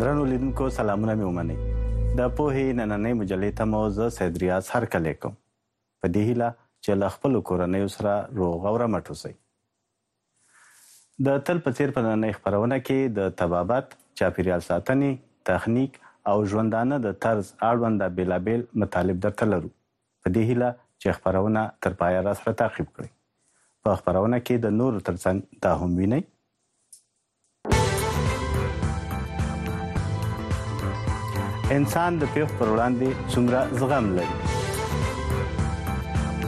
درنو لیدونکو سلامونه مې ومني د پوهې نننې مجلې ته مو زه سید ریاض هر کله کوم په دې هیله چې له خپل کورنۍ سره روغ او رمټ اوسئ د تل په څېر په نننۍ خپرونه کې د طبابت، چاپېریال ساتنې، تخنیک او ژوندانه د طرز اړونده بېلابېل مطالب درته لرو، په دې هیله چې خپرونه تر پایه راسره تعقیب کړئ. په خپرونه کې د نورو ترڅنګ دا هم وینئ. انسان د پیښ پر وړاندې څومره زغم لري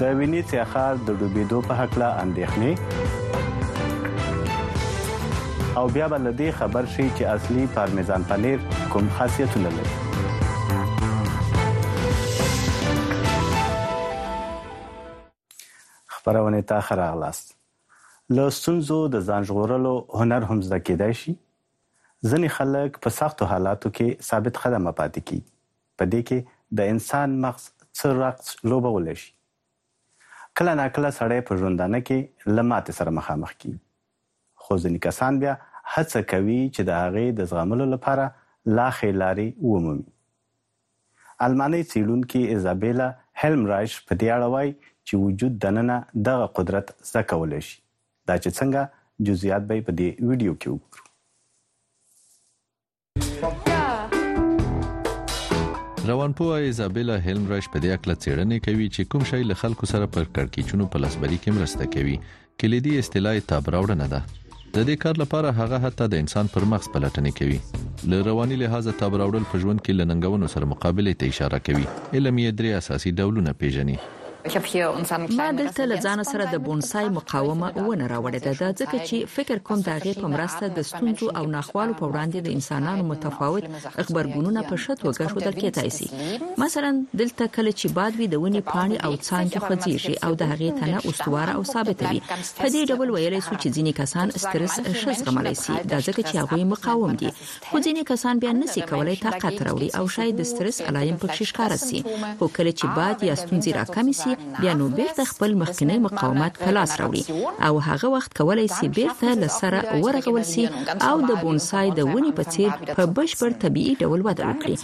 د وینیسیا ښار د ډوبېدو په حق لا اندېښنې او بیا به لدې خبر شي چې اصلي پارمیزان پنیر کوم خاصیتونه لري خبرونه ته خراغلاست له ستونزو د ځان ژغورلو هنر هم زده کېدای شي. ځینې خلک په سختو حالاتو کې ثابت قدمه پاتې کېږي. په دې کې د انسان مغز څه رقص لوبولی شي؟ کله ناکله سړی په ژوندانه کې له ماتې سره مخامخ کېږي. خو ځینې کسان بیا هڅه کوي چې د هغې د زغملو لپاره لا ښې لارې ومومي. المانۍ څېړونکې ایزابیلا هیلمرایش په دې اړه وايي چې وجود دننه دغه قدرت زده کولی شي. دا چې څنګه، جزئیات به یې په دې ویډیو کې وګورو. روانپوه ایزابیلا هیلمرش په دې اړه څېړنې کوي چې کوم شی له خلکو سره پر کړکیچونو په لاسبري کې مرسته کوي کلیدي اصطلاح یې تاب راوړنه ده. د دې کار لپاره هغه حتی د انسان پر مغز پلټنې کوي. له رواني لحاظه تاب راوړل په ژوند کې له ننګونو سره مقابلې ته اشاره کوي. علم یې درې اساسي ډولونه پیژني. ما دلته له ځان سره د بونسای مقاومه ونه راوړې ده دا ځکه چې فکر کوم د هغې په مرسته د ستونزو او ناخوالو په وړاندې د انسانانو متفاوت غبرګونونه په ښه توګه ښودل کېدای شي مثلا دلته کله چې باد وي د ونی پاڼې او څانګې خوځيږي او د هغې تنه استواره او ثابته وي په دې ډول ویلای شو چې ځینې کسان سترس ښه زغملی شي دا ځکه چې هغه مقاوم دي خو ځینې کسان بیا نسی کولای طاقت راوړي او شاید د سترس علایم پکې ښکاره شي خو کله چې باد یا ستونزې راکمې شي بیا نو بیرته خپل مخکنی مقاومت په لاس راوړي او هغه وخت کولای شي بیرته له سره ورغول شي او د بونسای د ونی په څیر په بشپړ طبيعي ډول وده وکړي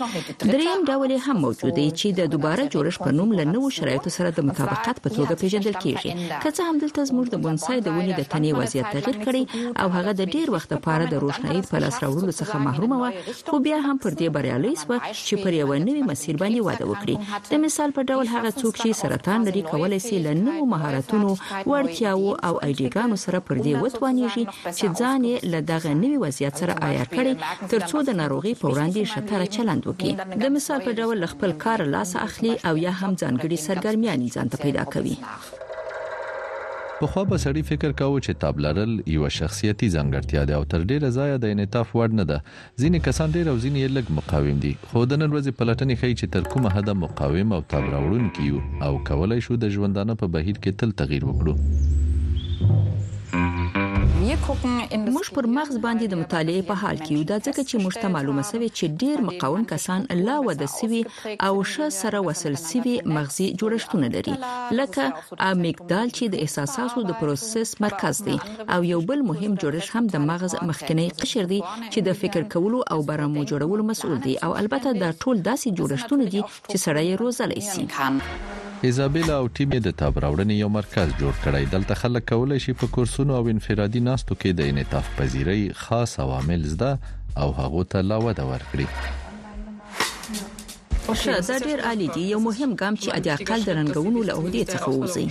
دریم ډول هم موجود دی چې د دوباره جوړش په نوم له نوو شرایطو سره د مطابقت په توګه پیژندل کیږي که څه هم دلته زموږ د بونسای د ونی د تنې وضعیت تغیر کړي او هغه د ډیر وخت لپاره د روښنايي په لاس راوړلو څخه محروم و خو بیا هم پر دې بریالي سو چې پر یوه نوي مسیر باندې وده وکړي د مثال په ډول هغه څوک چې سرطان لري کولای شي له نوو مهارتونو وړتیاو او ایډیګانو سره پر دې وتوانیږي چې ځان یې له دغه نوي وضعیت سره آیا کړي ترڅو د ناروغي په وړاندې شتره چلند وکړي د مثال په ډول خپل کار لاس اخلي او یا هم ځانګړي سرګرمیان ځان ته پیدا کوي پخوا به سړی فکر کاوه چې تاب لرل یوه شخصیتي ځانګړتیا ده او تر ډېره ځایه د انعطاف وړ نه ده، ځینې کسان ډېر او ځینې یې لږ مقاوم دي، خو د نن ورځې پلټنې ښيي چې تر کومه حده مقاوم او تاب راوړونکي یو او کولای شو د ژوندانه په بهیر کې تل تغیر وکړو. موږ پر مغز باندې د مطالعې په حال کې یو، دا ځکه چې موږ ته معلومه شوې چې ډېر مقاوم کسان لا وده شوي او ښه سره وصل شوي مغزي جوړښتونه لري، لکه امیګدال چې د احساساتو د پروسس مرکز دی او یو بل مهم جوړښت هم د مغز مخکنی قشر دی چې د فکر کولو او برامو جوړولو مسؤل دی او البته دا ټول داسې جوړښتونه دي چې سړی روزلی سي ایزابیلا او ټیم یې د تاب راوړنې یو مرکز جوړ کړی. دلته خلک کولی شي په کورسونو او انفرادي ناستو کې د انعطاف پذیرۍ خاص عوامل زده او هغو ته لا وده ورکړي. ښه دا ډیر عالی دی یو مهم ګام چې ادي اقل د رنګونو له عهدې څخه ووځي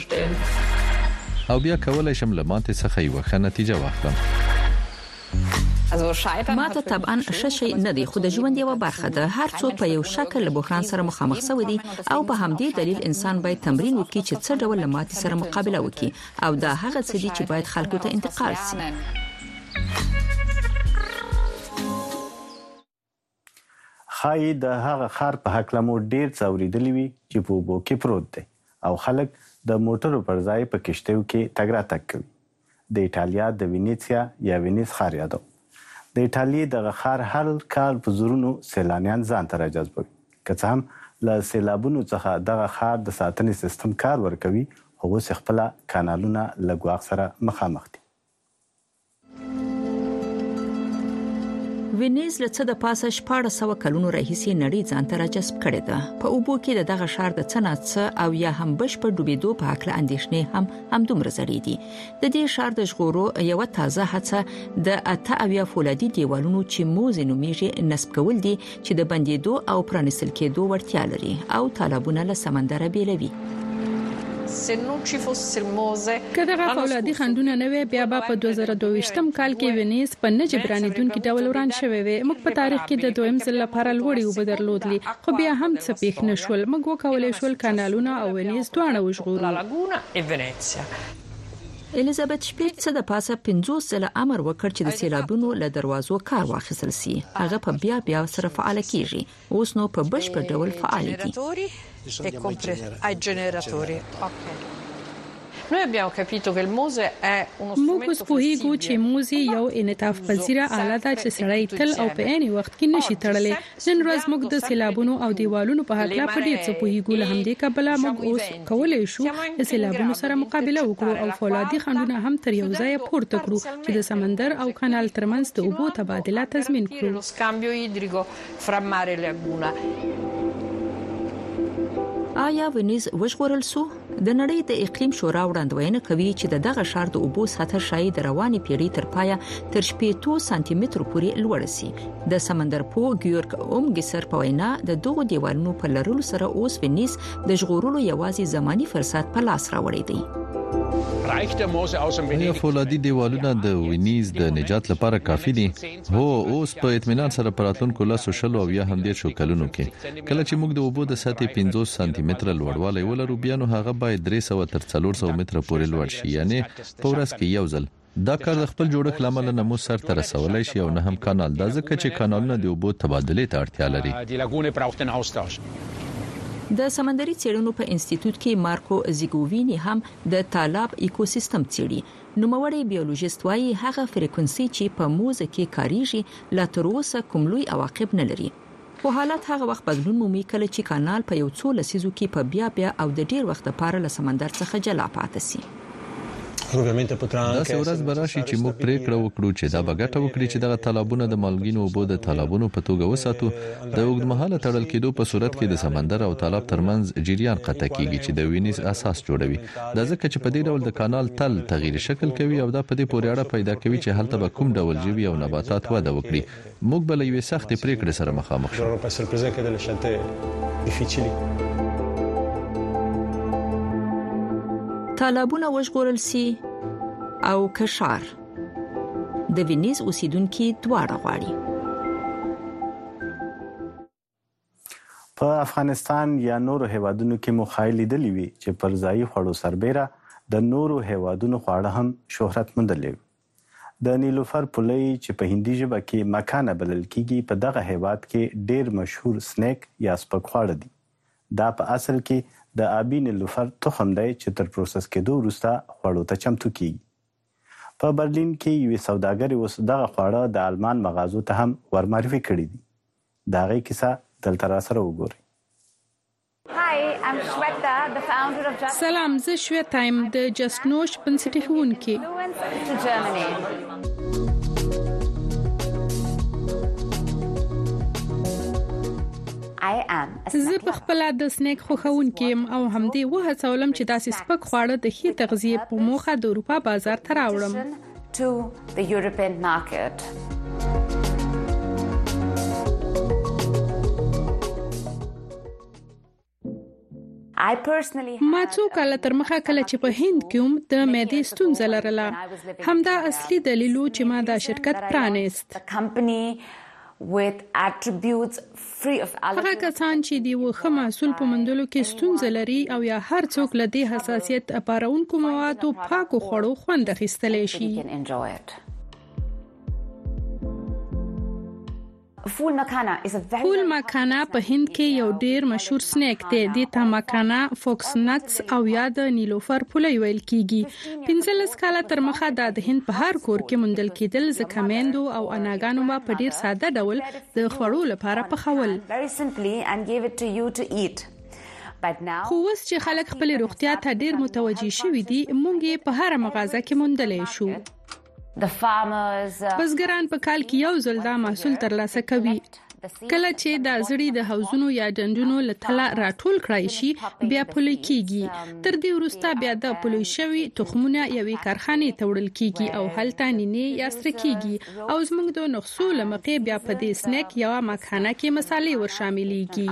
او بیا کولای شم له ماتې څخه یو ښه نتیجه واخلم ماته طبعا ښه شي نه دی خو د ژوند یو برخه ده هر څوک په یو شکل له بحران سره مخامخ شوی دی او په همدې دلیل انسان باید تمرین وکړي چې څه ډول ماتې سره مقابله وکړي او دا هغه څه دي چې باید خلکو ته انتقال شي ښايي د هغه ښار په هکله مو ډېر څه اورېدلي وي چې په اوبو کې پروت دی او خلک د موټرو پر ځای په کښتیو کې تګ راتګ کوي. د ایټالیا د وینیڅیا یا وینیز ښار یادوم. د ایټالیې دغه ښار هر کال په زرونو سیلانیان ځان ته راجذبوي. که څه هم له سېلابونو څخه دغه ښار د ساتنې سیستم کار ورکوي، خو اوس یې خپله کانالونه له ګواښ سره مخامخ دي. وینیز له څه د پاسه 1400 کلونو راهیسې نړۍ ځان ته راجذب کړې ده په اوبو کې د دغه شار د څناڅه او یا هم بشپړ ډوبېدو په حق له اندیشنې هم همدومره زړې دي د دې شار د ژغورو یو تازه هڅه د اته او یا فولادي دیوالونو چې موزه نومیږي نسب کول دي چې د بندیدو او پرانیستل کېدو وړتیا لري او تالابونه له سمندره بیلوي که دغه فولادي خندونه نه وي بیا به په 2022م کال کې وینیز په نه جبرانیدونکي ډول وران شوی وي موږ په تاریخ کې د دویم ځل لپاره لوړې اوبه درلودلې خو بیا هم څه پیښ نه شول موږ وکولای شول کانالونه او وینیز دواړه وژغورو الیزابت شپې څه د پاسه 50 ځله امر وکړ چې د سیلابونو له دروازو کار واخیستل شي هغه په بیا بیا سره فعال کیږي اوس نو په بشپړ ډول فعال دي موږ اوس پوهیږو چې موزي یو انعطاف پذیره آله ده چې سړی تل او په عین وخت کې نشي تړلی نن ورځ موږ د سېلابونو او دېوالونو په هکله په ډېر څه پوهېږو، له همدې کبله موږ اوس کولای شو د سېلابونو سره مقابله وکړو او فولادي خنډونه هم تر یو ځایه پورته کړو چې د سمندر او کانال ترمنځ د اوبو تبادله تضمین کړو. آیا ونیز وژغورل شو؟ د نړۍ د اقلیم شورا وړاندوینه کوي چې د دغه ښار د اوبو سطح شاید د روانې پیړۍ تر پایه تر شپېتو سانتي مترو پورې لوړ شي د سمندر پو ګیورګ اومګسر په وینا د دغو دیوالونو په لرلو سره اوس ونیس د ژغورلو یوازې زماني فرصت په لاس راوړی دی آیا فولادي دیوالونه د وینیز د نجات لپاره کافي دي؟ هو، اوس په اطمینان سره په راتلونکو لسو، شلو او یا هم دېرشو کلونو کې، کله چې موږ د اوبو د سطحې پنځوس سانتي متره لوړوالی ولرو، بیا نو هغه باید درې سوه تر څلور سوه متره پورې لوړ شي، یعنې په ورځ کې یو ځل. دا کار د خپل جوړښت له امله نه مو سر ته رسولای شي او نه هم کانال، دا ځکه چې کانالونه د اوبو تبادلې ته اړتیا لري. د سمندري څېړنو په انستیتوت کې مارکو زیګوویني هم د تالاب ایکوسیستم څېړي. نوموړی بیولوژیست وايي، هغه فریکونسي چې په موزه کې کارېږي، لا تر اوسه کوم لوی عواقب نه لري، خو حالات هغه وخت بدلون مومي کله چې کانال په یو څو لسیزو کې په بیا بیا او د ډېر وخت لپاره له سمندر څخه جلا پاتې شي. داسې ورځ به راشي چې موږ پرېکړه وکړو چې دا به ګټه وکړي چې دغه تالابونه د مالګینو اوبو د تالابونو په توګه وساتو، د اوږدمهاله تړل کېدو په صورت کې د سمندر او تالاب ترمنځ جریان قطع کېږي چې د وینیز اساس جوړوي. دا ځکه چې په دې ډول د کانال تل تغییر شکل کوي او دا په دې پورې اړه پیدا کوي چې هلته به کوم ډول ژوي او نباتات وده وکړي. موږ به له یوې سختې پرېکړې سره مخامخ شو. تالابونه وژغورل سي او که ښار د وینیز اوسیدونکو دواړه غواړي په افغانستان یا نورو هیوادونو کې مو خای لیدلی وي چې پر ځایي خوړو سربیره د نورو هیوادونو خواړه هم شهرت موندلی وي. د نیلوفر پولۍ چې په هندي ژبه کې مکانه بلل کیږي په دغه هیواد کې ډیر مشهور سنیک یا سپک خواړه دي. دا په اصل کې د آبي نیلوفر تخم دی چې تر پروسس کېدو وروسته خوړو ته چمتو کیږي. په برلین کې یوې سوداګرې اوس دغه خواړه د آلمان مغازو ته هم ورمعرفي کړي دي. د هغې کیسه دلته راسره وګورئ. سلام زه شویتا یم د جست نوش بنسټ ایښوونکې. زه په خپل د سنیک خوښونکې یم او همدې وهڅولم چې داسې سپک خواړه د ښې تغذیې په موخه د اروپا بازار ته راوړم. to the European market. ما څو کاله تر مخه کله چې په هند کې هم د مېدې ستونزه لرله همدا اصلي دلیل چې ما دا شرکت پرانیست with attributes هغه کسان چې د یوه ښه محصول په موندلو کې ستونزه لري او یا هر څوک له دې حساسیت پارونکو موادو پاکو خوړو خوند اخیستلی شي. فول مکانه په هند کې یو ډیر مشهور سنیک دی د تا مکانه فوکس نټس او یا د نیلوفر پولې ویل کیږي 15 کال تر مخه د هند په هر کور کې موندل کېدل ځکه میندو او اناګانو ما په ډیر ساده ډول د خوړو لپاره پخول خو اوس چې خلک خپل روغتیا ته ډیر متوجي شوي دي مونږ یې په هر مغازه کې موندلای شو uh, بزګران په کال کې یو ځل دا محصول ترلاسه کوي کله چې دا زړی د حوزونو یا ډندونو له تله راټول کړای شي بیا پلي کیږي تر دې وروسته بیا د پلي شوی تخمونه یوې کارخانه ته وړل کیږي او هلته نینې یا سره کیږي او زموږ د نخسو له مخې بیا په دې سنیک یوه مکانه کې مسالې ور شاملېږي.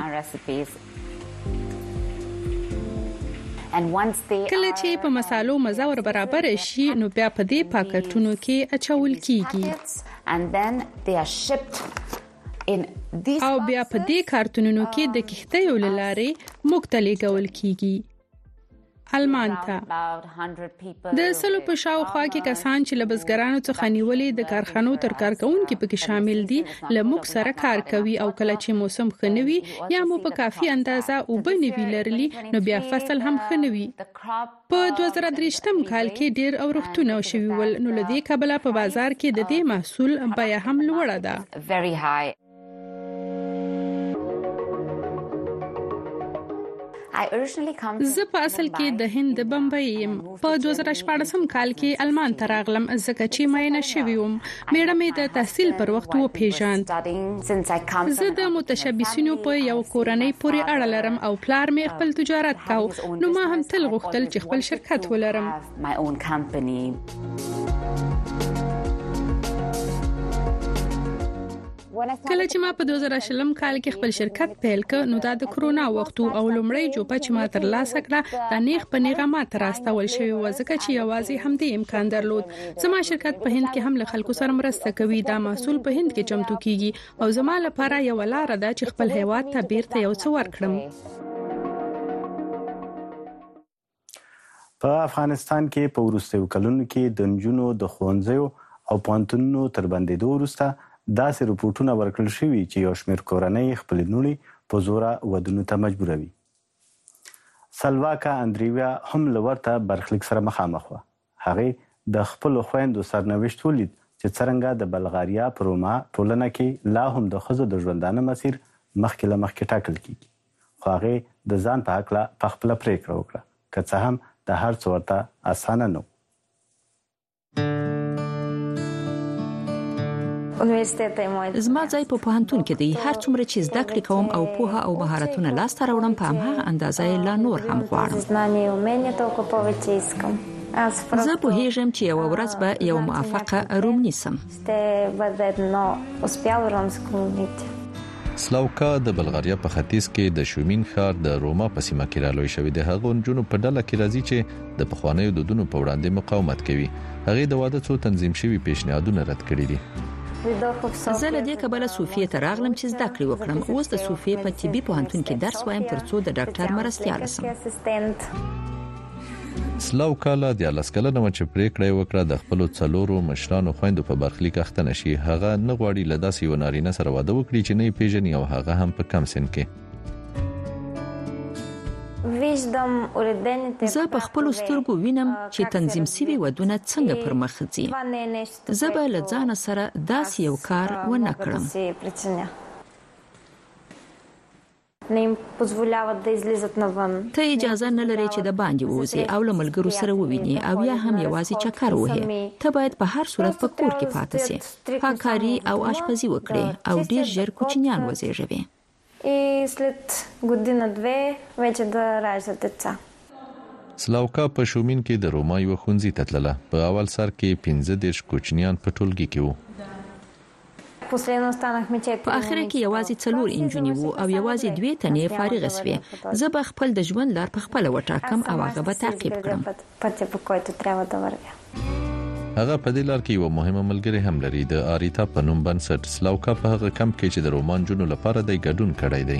کله چې په مسالو مزه ور برابر شي نو بیا په دې پاکټونو کې اچول کیږي او بیا په دې کارتونونو کې د کښتیو لارې موږ ته لیږل کیږي المان ته د سلو په شاوخوا کې کسان چې لبزګرانو څخه نیولې د کارخانو تر کارکونکو پکې شامل دي لمک سره کار کوي او کله چې موسم خنوي یا مو په کافي اندازه وبني وی لرلي نو بیا فصل هم خنوي په 2023م کال کې ډیر اورختونه شوي ول نو لدې کبله په بازار کې د دې محصول بیا هم لوړه ده زه په اصل کې د هند د بمبئی يم په 2014 کال کې المان ته راغلم ځکه چې ماینه شوی وم میړه مې د تحصیل پر وخت و پیژاند زه د متشبثینو په یو کورنۍ پورې اړه لرم او پلار مې خپل تجارت کاو نو ما هم تل غوښتل چې خپل شرکت ولرم my own company کله چې ما په 2020 کال کې خپل شرکت پیل ک نو دا د کرونا وخت او لومړی جوپه چې ما تر لاسه کړه د نیغ په نیغه ما تر استول شوی و ځکه چې یوازې هم دې امکان درلود زما شرکت په هند کې هم له خلکو سره مرسته کوي دا محصول په هند کې چمتو کیږي او زما لپاره یو لار ده چې خپل هیواد ته بیرته یو څو ورکړم په افغانستان کې په وروستیو کلونو کې د نجونو د ښوونځیو او پوهنتونونو تر بندېدو وروسته داسې رپورټونه ورکړل شوي چې یو شمېر کورنۍ خپلې لوڼې په زوره ودونو ته مجبوروي. سلواکه اندریویا هم له ورته برخلیک سره مخامخ وه. هغې د خپلو خویندو سرنوشت ولید چې څرنګه د بلغاریا په روما ټولنه کې لا هم د ښځو د ژوندانه مسیر مخکې له مخکې ټاکل کېږي، خو هغې د ځان په هکله په خپله پرېکړه وکړه، که څه هم دا هر څه ورته اسانه نه وو. زما ځای په پوهنتون کې دی، هر څومره چې زده کړې کوم او پوهه او مهارتونه لاسته راوړم، په هماغه اندازه یې لا نور هم غواړم. زه په هیږم چې یو ورځ به یو موافقه روم نیسم سلاوکا د بلغاریا په ختیځ کې د شومین ښار د روما په سیمه کې رالوي شوې د هغو نجونو په ډله کې راځي چې د پخوانیو دودونو په وړاندې مقاومت کوي هغه د واده څو تنظیم شوی پیشنهادونه رد کړی دي زه له دې کبله صوفیه ته راغلم چې زده کړې وکړم اوس د صوفیه په طبي پوهنتون کې درس وایم ترڅو د ډاکټر مرستيال شم سلاو کالا دیارلس کلنه وه چې پریکړه یې وکړه د خپلو څلورو مشرانو خويندو په برخلیک اخته نشي هغه نه غواړي له داسې یو نارینه سره واده وکړي چې نه یې پیژني او هغه هم په کم سن کې زه په خپل سترګو وینم چې تنظیم سوي ودونه څنګه پر مخ ځي زه به له ځان سره داسې یو کار و نه کړم ته اجازه نه لرې چې د باندې ووځې او له ملګرو سره ووینې او یا هم یوازې چکر ووهې ته باید په هر صورت په کور کې پاتې شې پاککاري او آشپزي وکړې او ډیر ژر کوچنیان وزېږوې سلاوکا په شومین کې د روما یوه ښوونځي ته تلله په اول سر کې پنځه دېرش کوچنیان په ټولګي کې وو په اخره کې یوازې څلور انجونې وو او یوازې دوې تنې فارغې شوې، زه به خپل د ژوند لار په خپله وټاکم او هغه به تعقیب کړم. هغه په دې لار کې یوه مهمه ملګرې هم لري، د آریتا په نوم بنسټ، سلاوکا په هغه کمپ کې چې د روما نجونو لپاره دی ګډون کړی دی.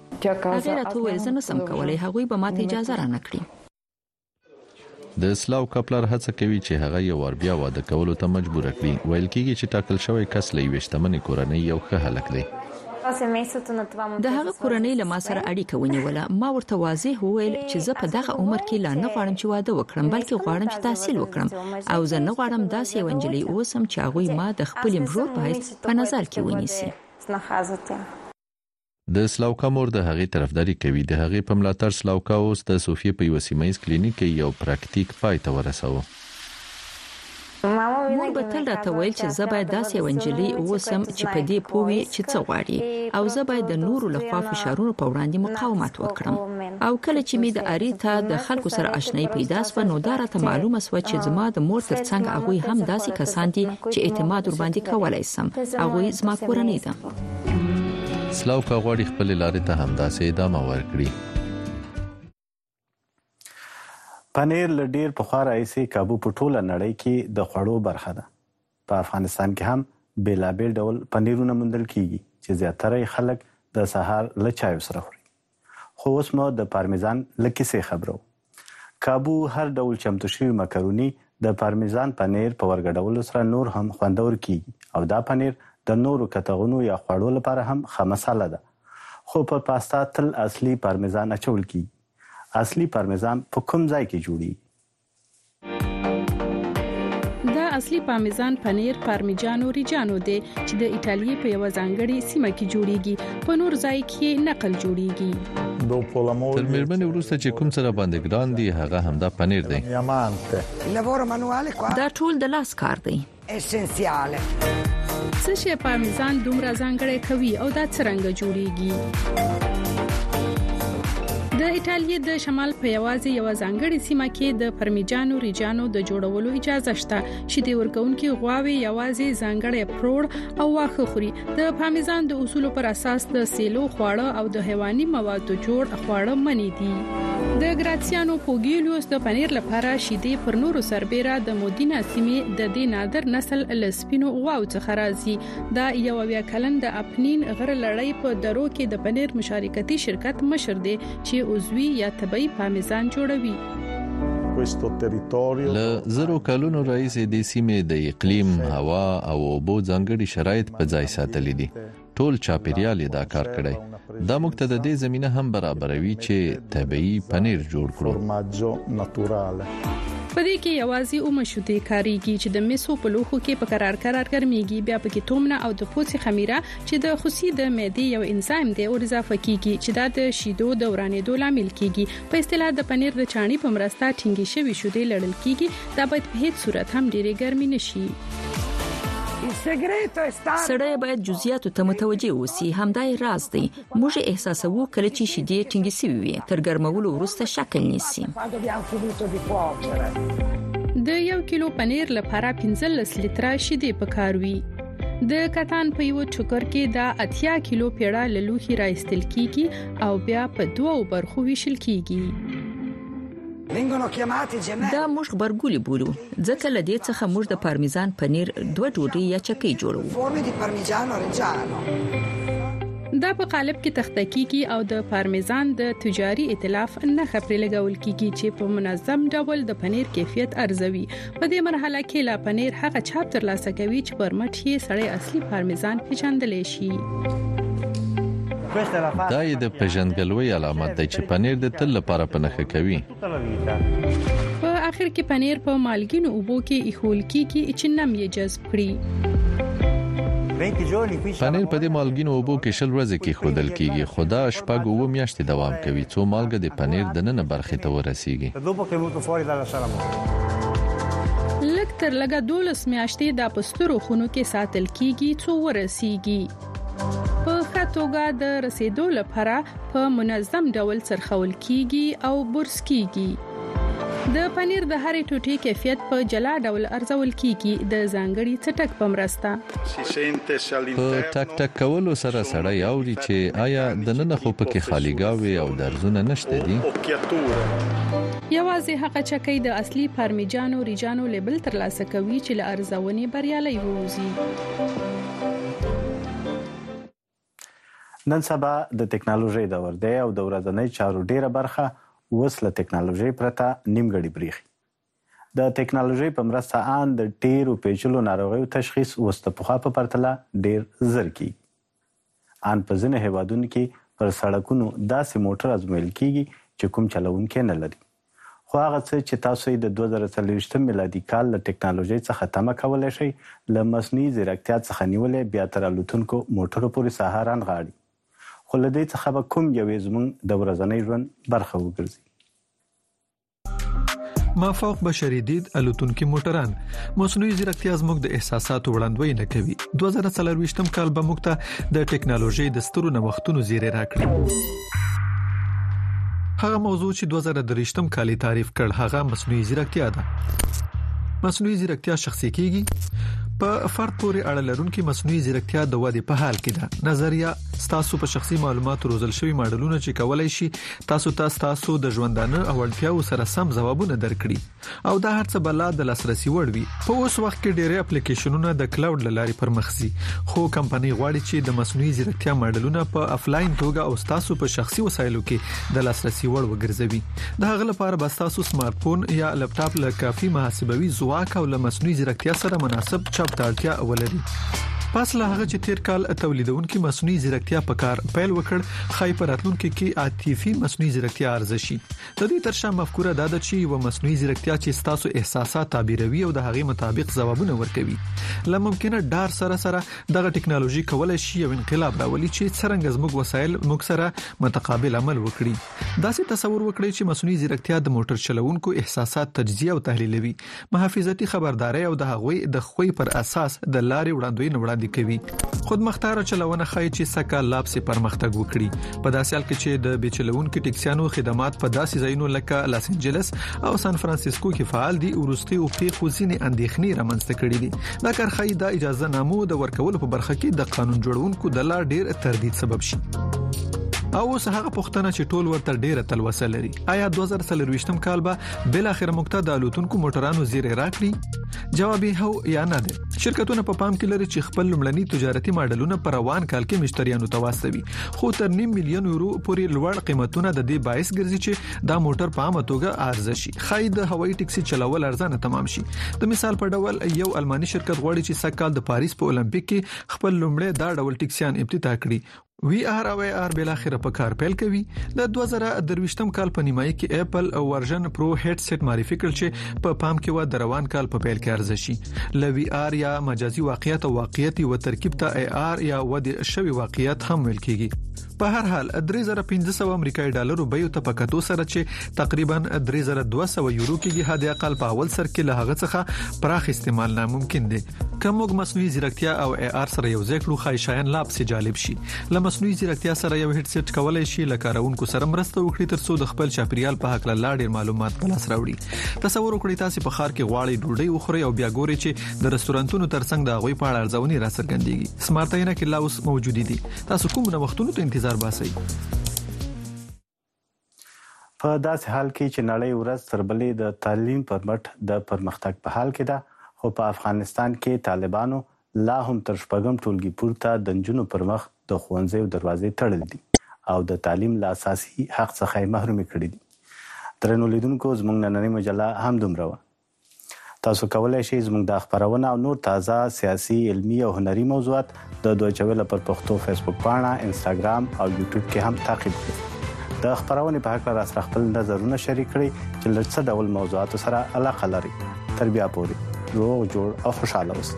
هغې راته وویل، زه نه سم کولی، هغوی به ماته اجازه رانه کړي. د سلاوکا پلار هڅه کوي چې هغه یو وار بیا واده کولو ته مجبوره کړي. ویل کېږي چې ټاکل شوی کس له یوې شتمنې کورنۍ یو ښه هلک دی. د هغه کورنۍ له ما سره اړیکه ونیوله. ما ورته واضح وویل چې زه په دغه عمر کې لا نه غواړم چې واده وکړم، بلکې غواړم چې تحصیل وکړم او زه نه غواړم داسې یوه نجلۍ اوسم چې هغوی ما د خپلې مږور په حیث په نظر کې ونیسي. د سلاوکا مور د هغې طرفداري کوي، د هغې په ملاتړ سلاوکا اوس د سوفیې په یوه سیمه ییز کلینیک کې یو پراکتیک پای ته ورساوه. مور به تل راته ویل چې زه باید داسې یوه نجلۍ اوسم چې په دې پوه وي چې څه غواړي او زه باید د نورو له خوا فشارونو په وړاندې مقاومت وکړم. او کله چې مې د اریتا د خلکو سره آشنایي پیدا شوه، نو دا راته معلومه شوه چې زما د مور ترڅنګ هغوی هم داسې کسان دي چې اعتماد ورباندې کولای شم. هغوی زما کورنۍ ده. سلاو کا غوړي خپل لارې ته همداسې ادامه ورکړي پنیر له ډیر پخوا راهیسې کابو په ټوله نړۍ کې د خوړو برخه ده په افغانستان کې هم بېلابېل ډول پنیرونه موندل کیږي چې زیاتره خلک د سهار له چایو سره خوري خو اوس مو د پارمیزان له کیسې خبروو. کابو هر ډول چمتو شوي مکروني د پارمیزان پنیر په ورګډولو سره نور هم خوندور کیږي او دا پنیر د نورو کتغونو یا خوړو لپاره هم ښه مساله ده. خو پر پاستا تل اصلي پارمیزان اچول کیږي. اصلي پارمیزان په کوم ځای کې جوړیږي؟ دا اصلي پامیزان پنیر پارمیجانو ریجانو دی چې د ایتالیا په یو ځانګړي سیمه کې جوړیږي په نور ځای کې نقل جوړیږي تر مېرمنې وروسته چې کوم سره باندې ګران دي هغه همدا پنیر دی دا ټول د لاس کار دی اسنسیال څه شی پارمیزان دومره ځانګړی کوي او دا څنګه جوړیږي د ایتالیا د شمال په یوازې یو ځانګړي سیمه کې د پرمیجانو ریجانو د جوړولو اجازه شته چې د ورکونکو غواوي یوازې ځانګړي پروړ او واخه خوري د پامیزان د اصول پر اساس د سیلو خواړه او د حیواني موادو جوړ خواړه منی دي د ګراتسیانو پوګیلیوس د پنیر لپاره شیدې پر نورو سربېره د مودینا سیمې د دې نادر نسل له سپینو غواو څخه راځي دا یو اویا کلن د اپنین غره لړۍ په درو کې د پنیر مشارکتي شرکت مشر دی چې عضوي یا طبي پامیزان جوړوي له زرو کلونو راهیسې د سیمې د اقلیم، هوا او اوبو ځانګړي شرایط په ځای ساتلي دي. ټول چاپیریال یې دا کار کړی دا موږ ته د دې زمينه هم برابروي چې طبيعي پنیر جوړ کړو په دې کې یوازې او مشوتې کاریږي چې د میسو په لوخو کې په قرار قرار ګرميږي بیا په کې تومنه او د پوڅې خمیره چې د خوسي د معدې یو انزایم دی او اضافه کیږي چې دا د شیدو د ورانېدو لامل کیږي په اصطلاح د پنیر د چاڼي په مرسته ټینګې شوې شودې لړل کیږي دا باید په هیڅ صورت هم ډیره ګرمي نشي سړی باید جزئیاتو ته متوجه اوسي همدای راز دی موږ احساسوو کله چې شیدې ټینګې سوي وي تر ګرمولو وروسته شکل نیسي د یو کیلو پنیر لپاره 15 لیتره شیدې پکاروي د کتان په یو ټوکر کې دا اتیا کیلو پیړه لوخي را استل کیږي او بیا په دوو برخو ویشل کیږي دا موږ خبرګولي بولو ځکه له دې څخه موږ د پارمیزان پنیر دوه ډوډۍ یا چکې جوړو دا په قالب کې تخته کیږي او د پارمیزان د تجاري ائتلاف نه خبرې لګول کیږي چې په منظم ډول د پنیر کیفیت ارزوي په دې مرحله کې لا پنیر هغه چاپ ترلاسه کوي چې پر مټ یې سړی اصلي پارمیزان پیژندلی شي دا یې د پیژندګلوي علامت دی چې پنیر د تل لپاره په نخښه کوي په اخر کې پنیر په مالګینو اوبو کې ایښول کیږي چې نم یې جذب کړي پنیر په دې مالګینو اوبو کې شل ورځې کې خودل کیږي خو دا شپږ اوه میاشتې دوام کوي څو مالګه د پنیر د نن برخې ته ورسیږي لکه تر لګه 12 میاشتې د پسترو خونو کې ساتل کیږي څو ورسیږي په ښه توګه د رسیدو لپاره په منظم ډول څرخول کیږي او برس کیږي د پنیر د هرې ټوټې کیفیت په جلا ډول ارزول کیږي د ځانګړي څټک په مرسته په ټک ټک کولو سره سړی اوري چې آیا د نن خو پکې خالی گاوي او درزونه نشته دي یوازې هغه چکه د اصلي پارمیجانو ریجانو لیبل ترلاسه کوي چې له ارزونې بریالي ووزي نن سبا د تکنالوژۍ دور دی او د ورځنۍ چارو ډیره برخه اوس له تکنالوژۍ پرته نیمګړي بریښي. د تکنالوژۍ په مرسته آن د ډیرو پیچلو ناروغیو تشخیص اوس د پخوا په پرتله ډیر زر کیږي. آن په ځینو هیوادونو کې پر سړکونو داسې موټر ازمویل کیږي چې کوم چلوونکی نه لري. خو هغه څه چې تاسو یې د دوه زره څلوېښت میلادي کال له ټکنالوژۍ څخه تمه کولای شئ، له مصنوعي ځیرکتیا څخه نیولې بیا تر الوتونکو موټرو پورې ساحه رانغاړي. خو له دې څخه به کوم یو یې زموږ د ورځنۍ ژوند برخه وګرځي؟ مافوق بشري دید الوتونکي موټران مصنوعي ځیرکتیا زموږ د احساساتو وړاندوي نه کوي 2024م کال به موږ ته د ټکنالوژي د سترو نوښتونو زیری راکړي هغه موضوع چې 2023م کال تعریف کړ هغه مصنوعي ځیرکتیا ده مصنوعي ځیرکتیا شخصي کیږي په فرد پورې اړه لرونکي مصنوعي ځیرکتیا د وادي په حال کې ده نظریه ستاسو په شخصي معلوماتو روزل شوی ماډلونه چې کولای شي تاسو ته تاسو د ژوندانه او اړتیاو سره سم ځوابونه درکړي او دا هرڅه به لا د لاسرسي وړ وي په اوس وخت کې ډېری اپلیکیشنونه د کلاود لارې پر مخ ځي خو کمپنۍ غواړي چې د مصنوعي ځیرکتیا ماډلونه په افلاین توګه او تاسو په شخصي وسایلو کې د لاسرسي وړ وګرځوي د هغه لپاره به تاسو سمارټ فون یا لپټاپ له کافي محاسبوي ځواک او له مصنوعي ځیرکتیا سره مناسب چاپ ته اړتیا ولري پس له هغه چې تیر کال تولیدونکو مصنوعي ځیرکتیا په کار پیل وکړ خای په راتلونکي کې عاطفي مصنوعي ځیرکتیا ارزشي د دې تر شا مفکوره دا ده چې یو مصنوعي ځیرکتیا چې ستاسو احساسات تعبیروي او د هغې مطابق ځوابونه ورکوي له ممکنه ډار سره سره دغه ټکنالوژي کولای شي یو انقلاب راولي چې څرنګه زموږ وسایل موږ سره متقابل عمل وکړي دا سه تصور وکړي چې مصنوعي ځیرکتیا د موټر چلوونکو احساسات تجزیه او تحلیلوي محافظتي خبرداري او د هغوی د خوی پر اساس د لارې وړاندوینه وړاندې کوي خودمختار چلونه خای چې سکه لاب سي پرمختګ وکړي په داسې حال کې چې د بیچلونکو ټکسیانو خدمات په داسې ځایونو لکه لاس انجلس او سان فرانسیسکو کې فعال دي ورستي او پیښو ځینې اندېښنې رامنځته کړې دي دا کارخای د اجازه نامو د ورکولو په برخه کې د قانون جوړونکو د لا ډیر تردید سبب شي او اوس هغه پښتنه چې ټول ورته ډیره تلوسه لري آیا 2023م کال به بل اخر موږ ته د الوتونکو موټرانو زیره راکړي جواب یې هو یا نه دی شرکتونه په پام کې لري چې خپل لمړني تجارتي ماډلونه پر روان کال کې مشتریانو ته واستوي خو تر نیم میلیون یورو پورې لوړ قیمتونه د دې باعث ګرځي چې دا موټر په عامه توګه ارزه شي خای د هوایي ټکسي چلول ارزانه تمام شي د مثال په ډول یو الماني شرکت غواړي چې سږکال د پاریس په اولمپیک کې خپل لمړی دا ډول ټکسيان ابتدا کړي وی آر او ای آر بل اخر په کار پیل کوي د 2023م کال په نیمایي کې اپل او ورژن پرو هډ سیټ معرفي کړ چې په پام کې و د روان کال په پیل کې ارزه شي لوي آر یا مجازي واقعیت او واقعیت و ترکیب ته ای آر یا ود شوی واقعیت هم ویل کیږي په هر حال 3500 امریکایي ډالرو به یو ته پکاتو سره چې تقریبا درې زره دوه سوه یورو کېږي، حد اقل په اول سر کې له هغه څخه پراخ استعمال ناممکن دی. که موږ مصنوعي ځیرکتیا او ای آر سره یو ځای کړو ښايي شیان لا پسې جالب شي. له مصنوعي ځیرکتیا سره یو هیډسیټ کولای شي له کارونکو سره مرسته وکړي ترڅو د خپل چاپیریال په هکله لا ډیر معلومات په لاس راوړي. تصور وکړئ تاسو په ښار کې غواړئ ډوډۍ وخورئ او بیا ګورئ چې د رستورانتونو ترڅنګ د هغوی په اړه ارزونې راڅرګندېږي. سمارټ عینکې لا اوس موجودې دي. تاسو کومو نوښتونو ته انتظار باسئ؟ په داسې حال کې چې نړۍ ورځ تر بلې د تعلیم پر مټ د پرمختګ په حال کې ده، خو په افغانستان کې طالبانو لا هم تر شپږم ټولګي پورته د نجونو پر مخ د ښوونځیو دروازې تړلې دي او د تعلیم له اساسي حق څخه یې محرومې کړې دي. درنو لیدونکو، زموږ نننۍ مجله همدومره وه. تاسو کولای شئ زموږ دا خپرونه او نور تازه سیاسي، علمي او هنري موضوعات د دویچه ویله پر پښتو فیسبوک پاڼه، انسټاګرام او یوټیوب کې هم تعقیب کړئ. د خپرونې په هکله راسره خپل نظرونه شریک کړئ چې له څه ډول موضوعاتو سره علاقه لرئ. تر بیا پورې روغ جوړ او خوشحاله اوسئ.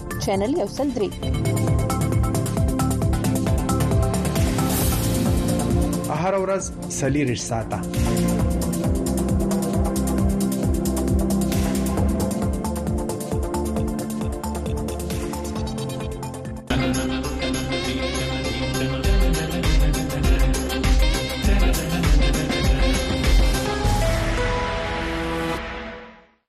چینل یو سل درې هر ورځ سلیری رش ساته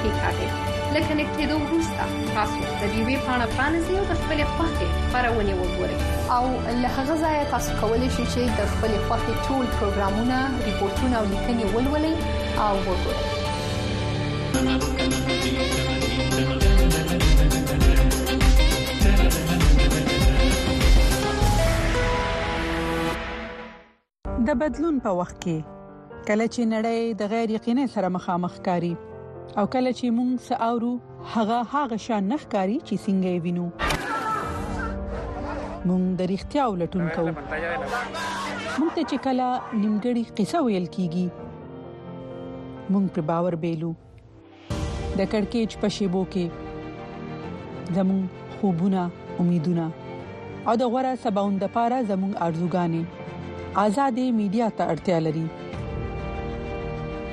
کېکاږئ. له کنېکټېدو وروسته تاسو د ډیوې پاڼه پرانیزئ او د خپلې خوښې خپرونې وګورئ. او له هغه ځایه تاسو کولی شئ چې د خپلې خوښې ټول پروګرامونه، ریپورټونه او لیکنې ولولئ او وګورئ. د بدلون په وخت کې کله چې نړۍ د غیر یقیني سره مخامخ کاری او کله چې موږ ساورو هغه هغه شان نخ کاری چې څنګه یې وینو موږ د اړتیا ولټون کوو موږ ته چې کله نیمګړی قصه ویل کیږي موږ په باور بیلو د کڑکېچ په شیبو کې زموږ خوبونه امیدونه او د غوړه سباوند لپاره زموږ ارزوګانې آزادې میډیا ته اړتیا لري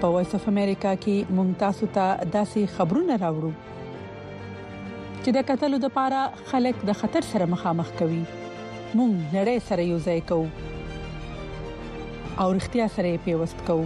په وایس اف امریکا کې مونږ تاسو ته داسې خبرونه راوړو چې د قتل لپاره خلک د خطر سره مخامخ کوي مونږ نړۍ سره یو ځای کوو او اړتیا سره پیوست کوو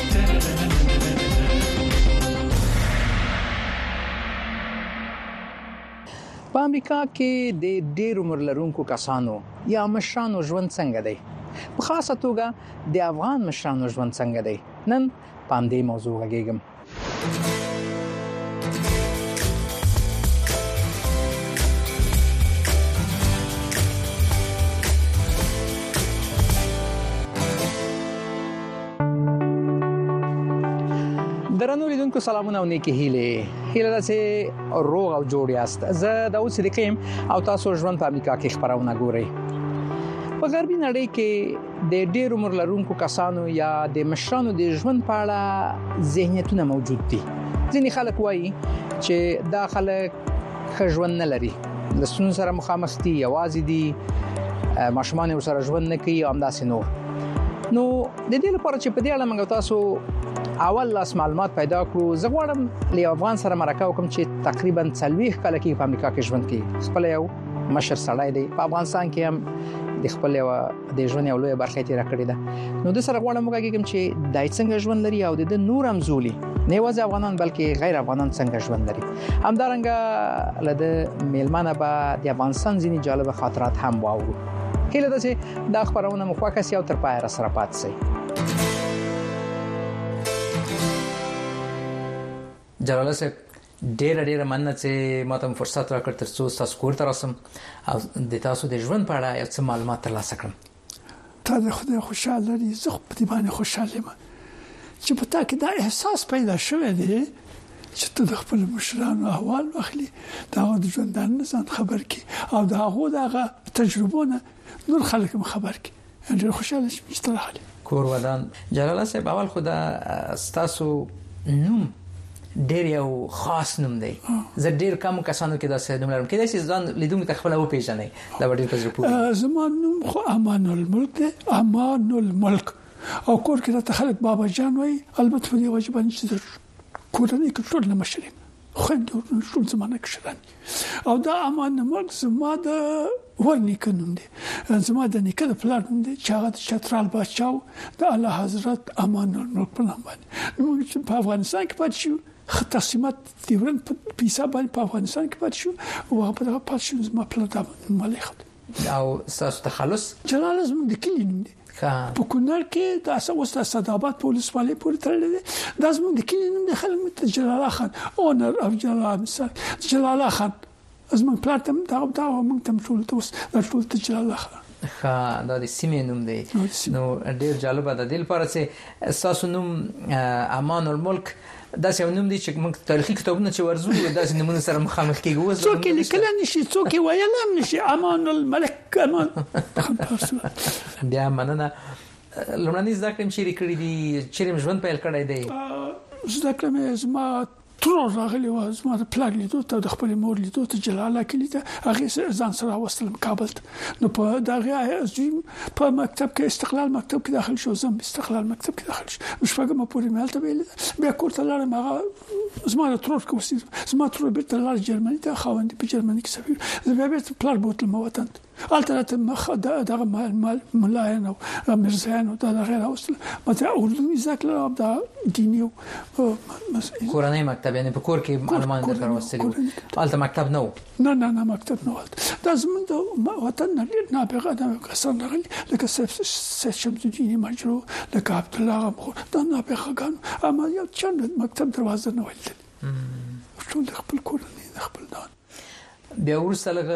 په امریکا کې د ډېر عمر لرونکو کسانو یا مشرانو ژوند څنګه دی په خاصه توګه د افغان مشرانو ژوند څنګه دی نن پام دې موضوع غږیږم درنو لیدونکو سلامونه او نیکی هیله هیله ده چې روغ او جوړ یاست زه د اوس لیکم او تاسو ژوند په امریکا کې خبرونه ګورئ په غربي نړۍ کې د ډېر عمر لرونکو کسانو یا د مشرانو د ژوند په اړه ذهنیتونه موجود دي ځینې خلک وایي چې دا خلک ښه ژوند نه لري د ستونزو سره مخامخ دي یوازې دي ماشومان یې سره ژوند نه کوي او همداسې نور نو د دې لپاره چې په دې اړه موږ تاسو اول لاس معلومات پیدا کړو زه غواړم له افغان سره مرکه وکم چې تقریبا 40 کال کې په امریکا کې ژوند کوي خپل یو مشر سړی دی په افغانستان کې هم د خپل یو د ژوند یو لوی برخه تیر کړی ده نو د سره غواړم وګورم چې دای څنګه ژوند لري او د نور هم زولي نه یوازې افغانان بلکې غیر افغانان څنګه ژوند لري همدارنګه لده میلمانه به د افغانستان ځینی جالب خاطرات هم واورو هیله ده چې دا خبرونه مخه کسي او تر پای را سره پات شي جلال صاحب ډیره ډیره مننه چې ماته مو فرصت راکړ ترڅو تاسو کور ته راسم او د تاسو د ژوند په اړه یو څه معلومات ترلاسه کړم تا د خدای خوشاله لري زه خو په دې باندې خوشاله یم چې په تا کې دا احساس پیدا شوی دی چې ته د خپل مشرانو احوال واخلي دا د ژوندانه ځان خبر کی او دا هغه د تجربو نه نور خلک خبر کی ډیر خوشاله شوم چې ترحاله کور ودان جلال صاحب اول خدا ستاسو نوم ډیر یو خاص نوم دی زه ډیر کم کسانو کې دا سه نوم لرم کله چې ځان لیدونکو ته خپل و پیژنې دا ډیر په زړه پوری زما نوم خو امان الملک دی امان الملک او کور کې راته خلک بابا جان وای البته په دې وجه باندې چې کورنۍ کې ټول نه مشرم خویندې ورونه ټول زما نه کشران دي او دا امان مرګ زما د ورنیکه نوم دی زما د نیکه د پلار نوم دی چې هغه د چترال بچاو د الله حضرت امان مرګ په نام باندې نو موږ چې په افغانستان کې پاتې شو تقسیمات دیورن په پیسه باندې په افغانستان کې پاتې شو او هغه په دغه پاتې شو زما پلار د مالې خد او ساس تخلص جلال زموږ د کلی نوم دی په کونړ کې دا څه اوس د صدابات په ولسوالۍ پورې تړلې ده دا زموږ د کلی نوم د خلک مت جلال خان اونر اف جلال مثال جلال خان زموږ پلار تم دا دا موږ تم ټول ته اوس دا ټول ته جلال خان خا دا د سیمې نوم دی نو ډیر جالب ده د لپاره چې ساسو نوم امان الملک داسې یو نوم دی چې موږ تاریخي کتابونه چې ورزو داسې نمونه سره مخامخ کیږو اوس څوک یې لیکل نه شي څوک یې ویل هم نه شي امان الملک امان بیا مننه لمړنۍ زده کړې چیرې کړې دي چیرې ژوند پیل کړی دی زده کړې مې زما ترور راغلی و زما د پلار لیدو ته د خپل مور لیدو ته جلاله کلی ته هغه ځان سره وستلم کابل ته نو په دغه عظیم په مکتب کې استقلال مکتب کې داخل شو زم استقلال مکتب کې داخل شو مشفقه مې پوری مالته ویل بیا کور ته لاړم هغه زما ترور کوم سي زما ترور بیرته لاړ جرمني ته خاوند په جرمني کې سفیر زه بیا بیرته پلار بوتل مو وطن البته راته مخ دغه مال مال ملاین او مرزان او دغه غیر اوسل مته اردنی ذکر او دا دینی او کورنۍ مکتب یعنی په کور کې معلومات درکړل البته مکتب نه نه نه نه مکتب نه ولد دا زمونږ د وطن نه ډېر نابغه د کسان راغلي لکه سیف سید شمس الدین مجرو لکه عبد الله غمخور دا نابغه ګان اما یو چند مکتب دروازه نه ولید ټول خپل کورنۍ خپل دان بیا ورسته لګ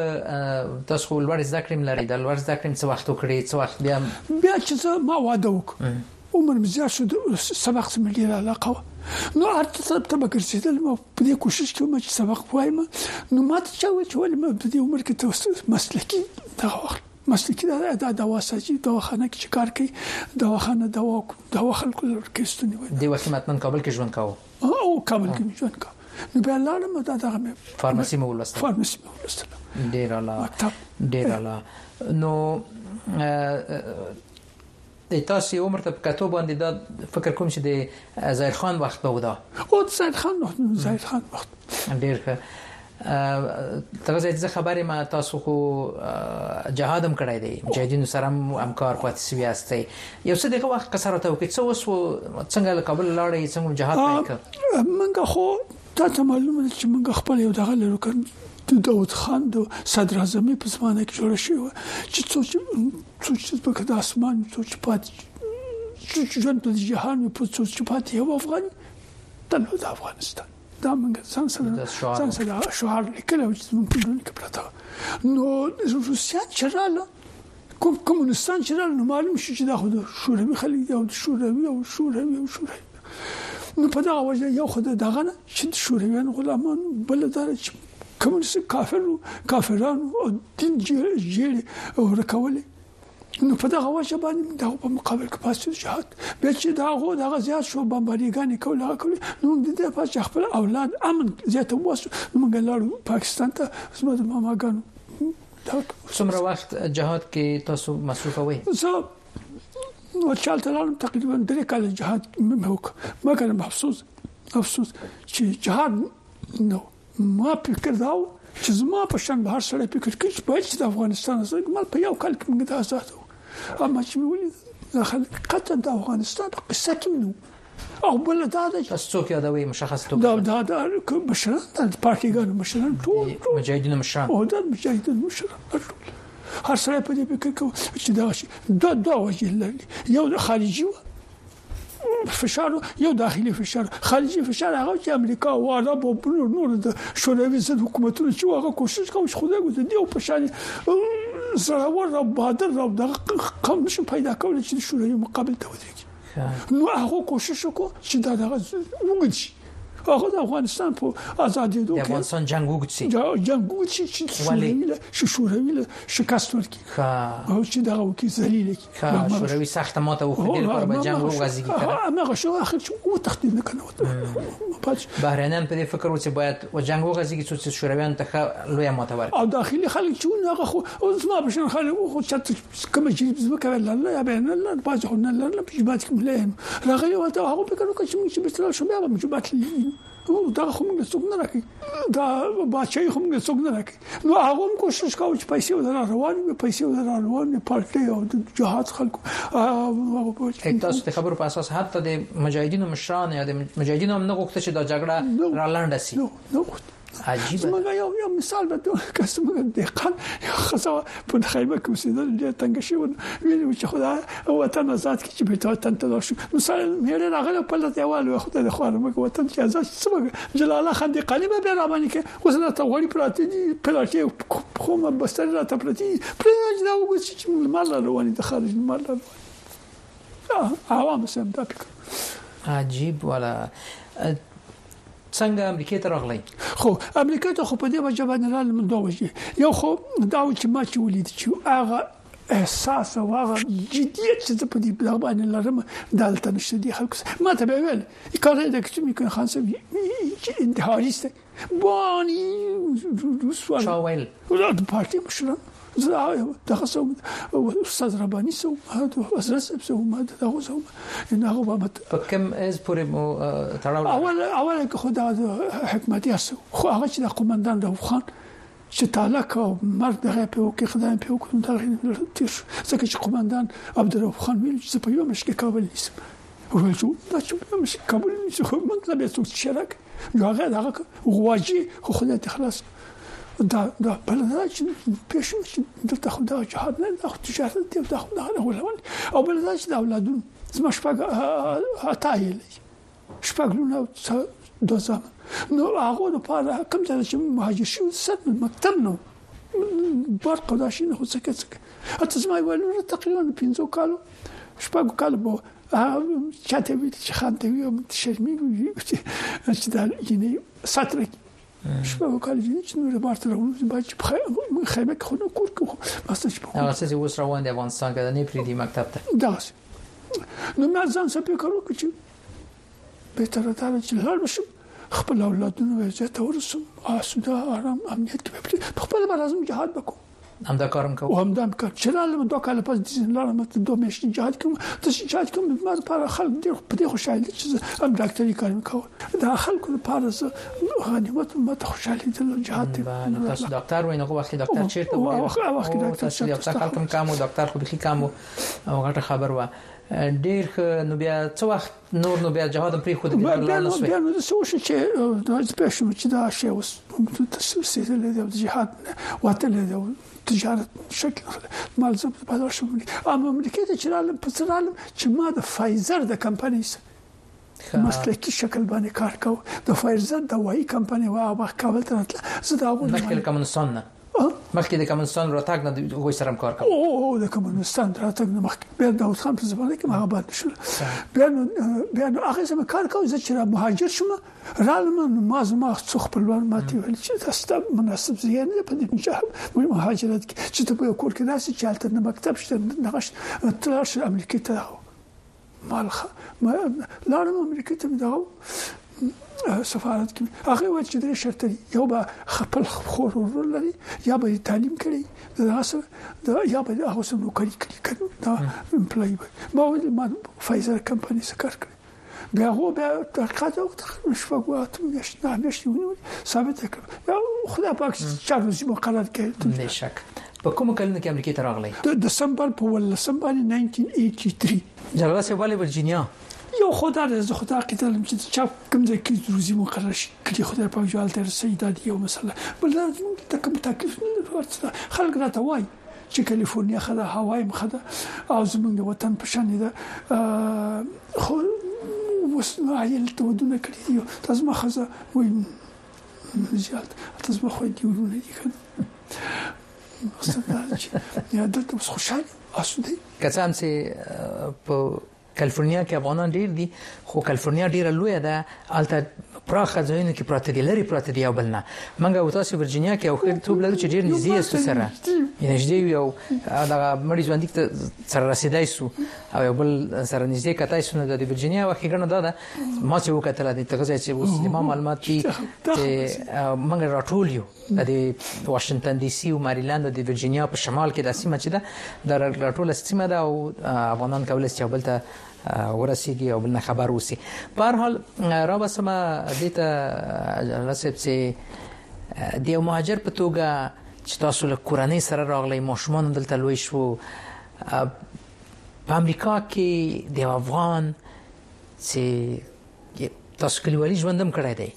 تاسو خو لوړ زده کړم لري د لوړ زده کړم څه وخت وکړي څه وخت بیا بیا چې ما واده وکړ عمر مې زیات شو، د سبق څخه مې ډېره علاقه وه، نو هر طرف ته به ګرځېدلم او په دې کوشش کې وم چې سبق ووایم، نو ما ته چا ویل چې ولې مه په دې عمر کې ته مسلکي دغه واخله، مسلکي دا دا دوا سازي، دواخانه کې چې کار کوي، دواخانه دوا دوا خلکو له ورکوي ستونې وایي. دې وخت کې مطمن کابل کې ژوند کاوه؟ هو، کابل کې مې ژوند کاوه، نو بیا لاړم او دا دغه مې فارمسي مې ولوستله. فارمسي مې ولوستله. ډېر اعلی، ډېر اعلی، نو د تاسو عمر ته په کتو باندې دا فکر کوم چې د زاهد خان وخت به ودا او زاهد خان وخت زاهد خان وخت ډیر ښه تر ځای ځه خبرې ما تاسو خو جهاد هم کړی دی مجاهدینو سره هم همکار پاتې سوی یاستئ یو څه دغه وخت قصر ته وکړي څه وسو څنګه له کابل لاړې څنګه جهاد پیل کړ منګه خو تا ته معلومه ده چې موږ خپل یو دغه لرو که د داود خان د صدراعظمۍ په زمانه کې جوړه شوې وه چې څو چې څو چې ځمکه د اسمان څو چې پاتې څو چې ژوند په دې جهان وي په څو چې پاتې یو افغان تل د افغانستان دا موږ ځان سره ځان سره شعار لیکلی و چې زموږ په ژوند کې پرته نو روسیان چې راله کوم کمونستان چې راغلل نو معلوم شو چې دا خو د شوروي خلک دي او د شوروي او شوروي او شوروي نو په دغه وجه یو خو دغه نه چې د شورویان غلامان بل دا چې کمونست کافر کافران او دین جیړ او رکول نو په دغه وجه باندې دا په مقابل کې پاسې جهاد به چې دا غو دغه زیات شو بمباریګانې کول هغه کول نو د دې په خپل اولاد امن زیات وسو موږ لاړو پاکستان ته زموږ ماماګانو څومره وخت جهاد کې تاسو مصروفوي زه نو چل تلان تقریبا درې کال جهاد مې وک مګر افسوس افسوس چې جهاد نو ما فکر داو چې زما په شان بهر سره فکر کوي چې باید د افغانستان سره مال په یو کال کې موږ د آزادو اما چې ولې د خلک قطن د افغانستان په قصه کې نو او بل دا ده چې تاسو څوک یادوي مشخص توګه دا دا دا کوم مشران د پارټیګانو مشران ټول ټول مجاهدین مشران او دا مجاهدین مشران ټول هر سره په دې فکر کوي چې دا شي دا دا وجه لري یو د خارجي و فشار یو داخلي فشار خارجي فشار هغه چې امریکا او عرب او نور نور د شوروي ضد حکومتونو چې هغه کوشش کوي چې خدای ګوت دی او په شان زړور او بادر او د قوم نشو پیدا کول چې شوروي مقابل ته ودرېږي نو هغه کوشش وکړو چې دا دغه وګد شي هغه د افغانستان په ازادي دوه کې افغانستان جنگ وګد شي دا جنگ وګد شي چې شوروي له شوروي له شکست ورکړي او چې دا وکي ذلیل کی شوروي سخت ماته وخدل پر به جنگ وغځي کړه هغه شو اخر چې و تخدید نه کنه بهرانيان په دې فکر و چې باید و جنگ وغځي چې شورویان ته لوی ماته ورکړي او داخلي خلک چې هغه خو زما بشن خلک خو چت کومه چې ځمکه لرله یا به نه لرله بعضې خو نه لرله په جومات کې ملا یې راغلي وه ته هغه فکر وکړه چې موږ چې بېرته لاړ شو بیا به موږ جومات لیدلي دغه خو موږ څوک نه راکړي دا بادشاهي خو موږ څوک نه راکړي نو هغه هم کوشش کاوه چې پیسې ولر روان وي پیسې ولر روان وي پارټي او د جهاد خلکو تاسو د خبرو په اساس حتی د مجاهدینو مشران یا د مجاهدینو هم نه غوښته چې دا جګړه را لاندې شي نقود عجیب زموږ یو یو مثال به ته کس موږ دقن یو خزا په خیمه کې اوسېدل ډېر تنګ شي و ویل چې خدا وطن آزاد کی چې به وطن ته لاړ شو نو سره میړه راغله په لته یوال وخت د خوانه موږ وطن کې آزاد شي سمګ جلاله خان دې قلبه به را باندې کې اوس نه ته غوړي پراته دي پلاټي خو ما بستر را ته پراته دي پرنګ دا وګورئ چې مال روان دي خارج مال روان عوام سم دا فکر عجیب ولا څنګه امریکې ته راغلی خو امریکا ته خو په دې وجه باندې لال دوه وجه یو خو دا و چې ما چې ولید چې هغه احساس او هغه جدیت چې په دې بلا باندې لرم دالته نشته دي خلکو ما ته به ویل کاره د کچې میکن خان سم انتحاریست بانی رسوا چاویل ولادت پارتی مشران زه دغه سو استاد رباني سو حضرت صاحب سو ما دغه سو ان هغه بابت په کوم از پورې مو تړاو اول اول که خدا حکمت یې سو خو هغه چې د قومندان د خان چې تعالی کو مرګ دغه په وکه خدای په وکه دغه تیر ځکه چې قومندان عبدالرحمن خان ویل چې په یو مشکل کابل نیسم وویل چې دا چې هم شي قبول نه شي خو مطلب یې څوک شرک یو هغه هغه غواجی خو خدای ته خلاص دا دا بل دا چې پېښو چې دلته خو دا جهاد نه دا خو تجارت دی دا خو دا غولول او بل دا چې دا اولادون زما شپږ عطا یې لري شپږ لونه او دوه زامن نو هغه لپاره کوم ځای چې مهاجر شو سر مکتب نو برق او داشي نه څه کڅ اته زما یو لور تقریبا 15 کالو شپږ کال بو چاته وی چې خان ته وی شرمې وی چې دا جنې ساتل شپږ کال جنې چې نور بار تر ورو باید چې خیمه کې خونه کور کې بس چې په هغه څه اوس روان دی افغانستان کې د نه پریدي مکتب ته دا نو ما ځان څه فکر وکړ چې بهتره دا چې لاړ شم خپل اولادونو ورځه ته ورسم آسوده آرام امنیت کې پکې خپل مرزم جهاد وکم هم دا کارم کوم هم دا کار چې لاله دوه کال پس د زین لارم ته دوه میاشتې جهاد کوم د جهاد کوم د مر پر خلک ډیر په دې خوشاله چې هم ډاکټري کارم کوم دا خلکو لپاره زه غنیمت مت خوشاله دي جهاد ته تاسو ډاکټر وینئ خو وخت ډاکټر چیرته وو وخت ډاکټر چیرته کم کم ډاکټر خو به کم او غټه خبر و ډیر ښه نو بیا څو وخت نور نو بیا جهاد پرې خو دې لاله سوې بیا نو څه وشو چې د پېښ شو چې دا شی اوس د تسلیم سیزل دی د جهاد وتل دی تجارت شکل مال زب په بازار شو اما امریکا ته چې رالم په څرالم چې ما د فایزر د کمپنۍ سره ښه مسلکي شکل باندې کار کاوه د فایزر دوايي کمپنۍ وا هغه کابل ته راتله زه دا غوښتم مخکې له کمونستان نه مخکې د کمونستان راتګ نه هغه سره کار کاوه او د کمونستان راتګ نه مخکې بیا د اوس خان په زمانه کې هغه باندې شو بیا نو بیا نو هغه سم کار کاوه چې را مهاجر شوم رالم نو ما زما څو خپلوان ماته ویل چې دا ستاسو مناسب ځای نه په دې مجاهد وي مهاجرت کې چې ته په کور کې داسې چالت نه مکتب شته نه غش تلار شو امریکا ته مالخه ما لاړم امریکا ته دا سفارت کې هغه وایي چې درې شرط دي یو به خپل خور ورور لري یا به تعلیم کړي دا سره دا یا به هغه سره نوکری کړي کنه دا امپلای به ما ول ما فایزر کمپنی سره کار کړی بیا هو بیا تحقیقات او شپږ وخت میشت نه میشت ونیول ثابت کړ یا خدا پاک چارو زمو قرار کړ نشک په کومو کلونو کې امریکې ته راغلی؟ د دسمبر په ولسم باندې 1983. جلاله صاحب ولې ورجینیا؟ یو خو دا ده زه خو دا عقیده لرم چې چا کوم ځای کې روزي مقرر شي که دې خدای پاک جوال ته رسي دا یو مسله بل دا چې موږ ته کوم تکلیف نه لري ورته خلک راته وایي چې کالیفورنیا ښه ده هوا یې ښه ده او زمونږ د وطن په شان ده خو اوس نو عیل ته ودونه کړی دی تاسو ما خزه وایي زیات تاسو به خو دې ورونه دي کنه مقصد دا چې یا دلته اوس خوشاله اسودي که څه هم چې په کالیفورنیا کې افغانان ډیر دي خو کالیفورنیا ډیره لوی ده البته پراخه ځایونه کې پراته دي لري پراته دي او بل نه منګه او تاسو ورجینیا کې او خیر ټوب لرو چې ډیر نږدې یې سره نږدې وي او دا مړي ژوند کې سره رسیدای سو او بل سره نږدې کتای سو نو د ورجینیا واخې ګڼه دا ده ما چې وکتل د تغه ځای چې اوس ما معلومات دي چې موږ راټول یو د واشنگټن ډي سي او مریلند او د ورجینیا په شمال کې د سیمه چې ده د راټول سیمه ده او افغانان کولای شي بل ته ورسیږي او بل خبر وسی په هر حال را وسمه د ته رسېب چې د یو مهاجر په توګه چې تاسو له کورنۍ سره راغلی ماشومان دلته لوی شو په امریکا کې د افغان چې تاسو کلیوالي ژوند هم کړی دی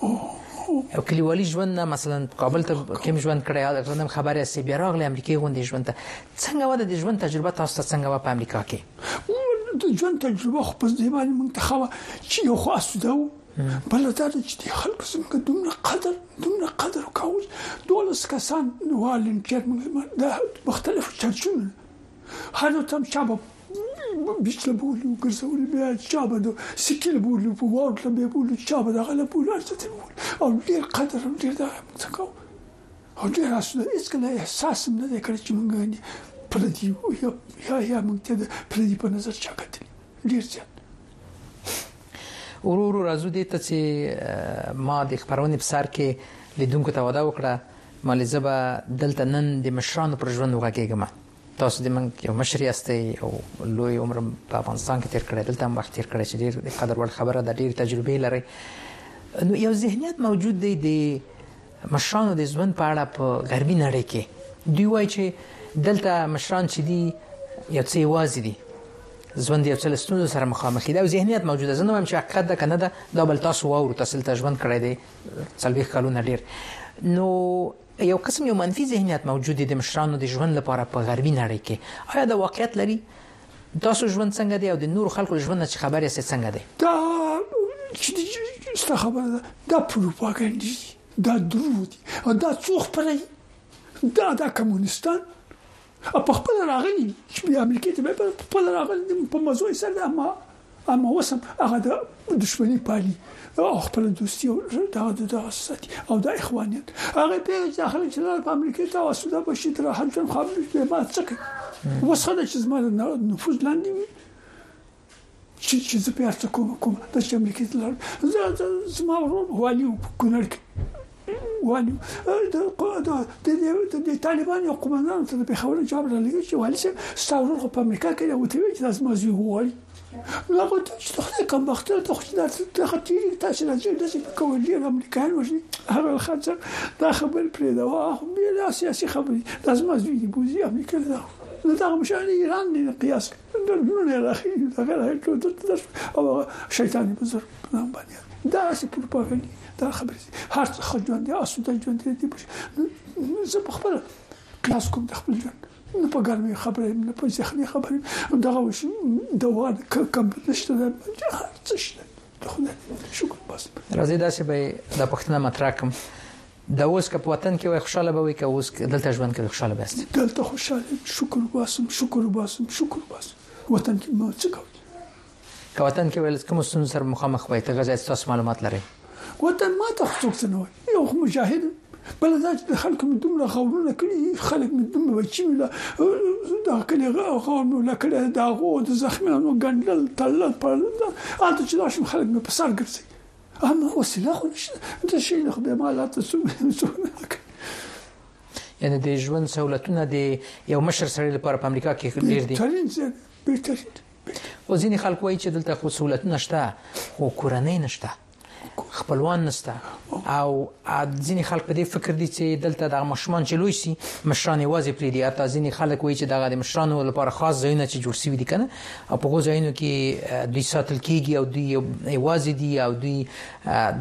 او کلیوالي ژوند نه مثلا کابل ته کوم ژوند کړی یا غنم خبره سی بیا راغلی امریکای غوندي ژوند ته څنګه وده د ژوند تجربه تاسو څنګه و په امریکا کې د ژوند تجربه خو په دې باندې مونږ ته خو چې یو خو اسوده و بل دا چې د خلکو څنګه دومره قدر دومره قدر کاوه دولس کسان والنټیر موږ د مختلفو چرچونو هر یو تم چا بیچ لبولو ګرځول بیا چا به نو سکیل بولو په واټ لمبه بولو چا به دغه لبولو ارزته بولو او ډیر قدر او ډیر دا څه کو او ډیر اسنه هیڅ کله احساس نه دی کړی چې مونږ نه پردي یا یا یا مونږ ته پردي په نظر چا کتل ډیر زیات ورو ورو راځو دې ته چې ما د خبرونې په سر کې لیدونکو ته وعده وکړه مالې زبا دلته نن د مشرانو پر ژوند وغږېږم تاسو د موږ یو مشر یاستئ او لوی عمر په افغانستان کې تیر کړی دلته هم وخت تیر کړی چې ډیر د قدر وړ خبره ده ډیر تجربه لرئ نو یو ذهنیت موجود دی د مشرانو د ژوند په اړه په غربي نړۍ کې دوی وایي چې دلته مشران چې دي یو څه یوازې دي ژوند یو څه ستونزو سره مخامخ دي او ذهنیت موجوده زنه هم چې حقیقت ده کنه ده دا بل تاسو واورو تاسو ته ژوند کړی دی څلوي کلونه ډیر نو یو قسم یو منفي ذهنیت موجود دی د مشرانو د ژوند لپاره په غربي نړۍ کې آیا دا واقعیت لري تاسو ژوند څنګه دی او د نور خلکو ژوند نه چې خبر یې څنګه دی دا چې ستا خبره ده دا پروپاګاندا دي دا درو دي دا څو خبرې دا دا کمونستان او په خپل راغلي دي چې بیا امریکا ته به په خپل راغلي دي په مزو یې سره اما اما وسم هغه د دښمنی پالي او خپل دوستي او دا د دغه ساتي او د اخوانیت هغه په داخله چې په امریکا ته او سودا په شي تر هر څن خو به ما څه کوي وسخه چې زما نفوذ لاندې وي چی چی زه په هر څه کوم کوم د چې امریکې ته لاړم زه زما ورور والی په کونړ کې والی د د د د طالبان یو قومندان ته په خبره جواب را لګی چې والی چې ستاورور په امریکا کې دی وته چې لازم زی ووالی نو هغه ته چې خدای کوم وخت ته خو دا ته خطرې تاسو راځي د څه کوي ډیر امریکایان وشي هغه خاطر دا خبر پرې دا واه بیا سیاسي خبرې لازم زی دی بوزي امریکا دا نو دا مشان ایران نه قیاس کوي دردونه راخي دغه راخي ټول دلته درس او شیطان بزرګ په نام باندې دا څه پروپاګاندا دا خبرې هر څه خجون دي اسو د ژوند دي په زه په خپل قیاس کوم د خپل ژوند نه په ګرمي خبرې نه په ځخني خبرې دغه وش دوا کم نشته د هر څه شته خدای شکر بس راځي دا چې به د پښتنه مطرح کوم دا اوس که په وطن کې وای خوشاله به وای که اوس دلته ژوند کوي خوشاله به یاست؟ دلته خوشاله یم شکر وباسم شکر وباسم شکر وباسم وطن کې ما څه کوي که وطن کې ویل کوم ستونزه سره مخامخ وای ته غزا تاسو معلومات لرئ وطن ما ته څوک څه نه وای یو مجاهد بل دا چې د خلکو مې دومره غورونه کړي خلک مې دومره بچي مې له دا کلي غور مې له کړي دا غو د زخمیانو ګنډل تړل پړل دا چې دا شم خلک مې په سر ګرځي اما وسیله خو نشته د شي نه خو به ما لاته څومره څومره کوي یعنی د ژوند سہولتونه د یو مشر سره لپاره په امریکا کې ډیر دي بهترین ځای بهترین او ځینې خلک وایي چې دلته خو سہولتونه شته خو کورنۍ نشته خپلوان نشته او ځینې خلک په دې فکر دي چې دلته د مشمان چې لوی شي مشران یوازې پرې دي اته ځینې خلک وایي چې دغه د مشرانو لپاره خاص ځایونه چې جوړ شوي دي کنه او په هغو ځایونو کې دوی ساتل کیږي او دوی یوازې دي او دوی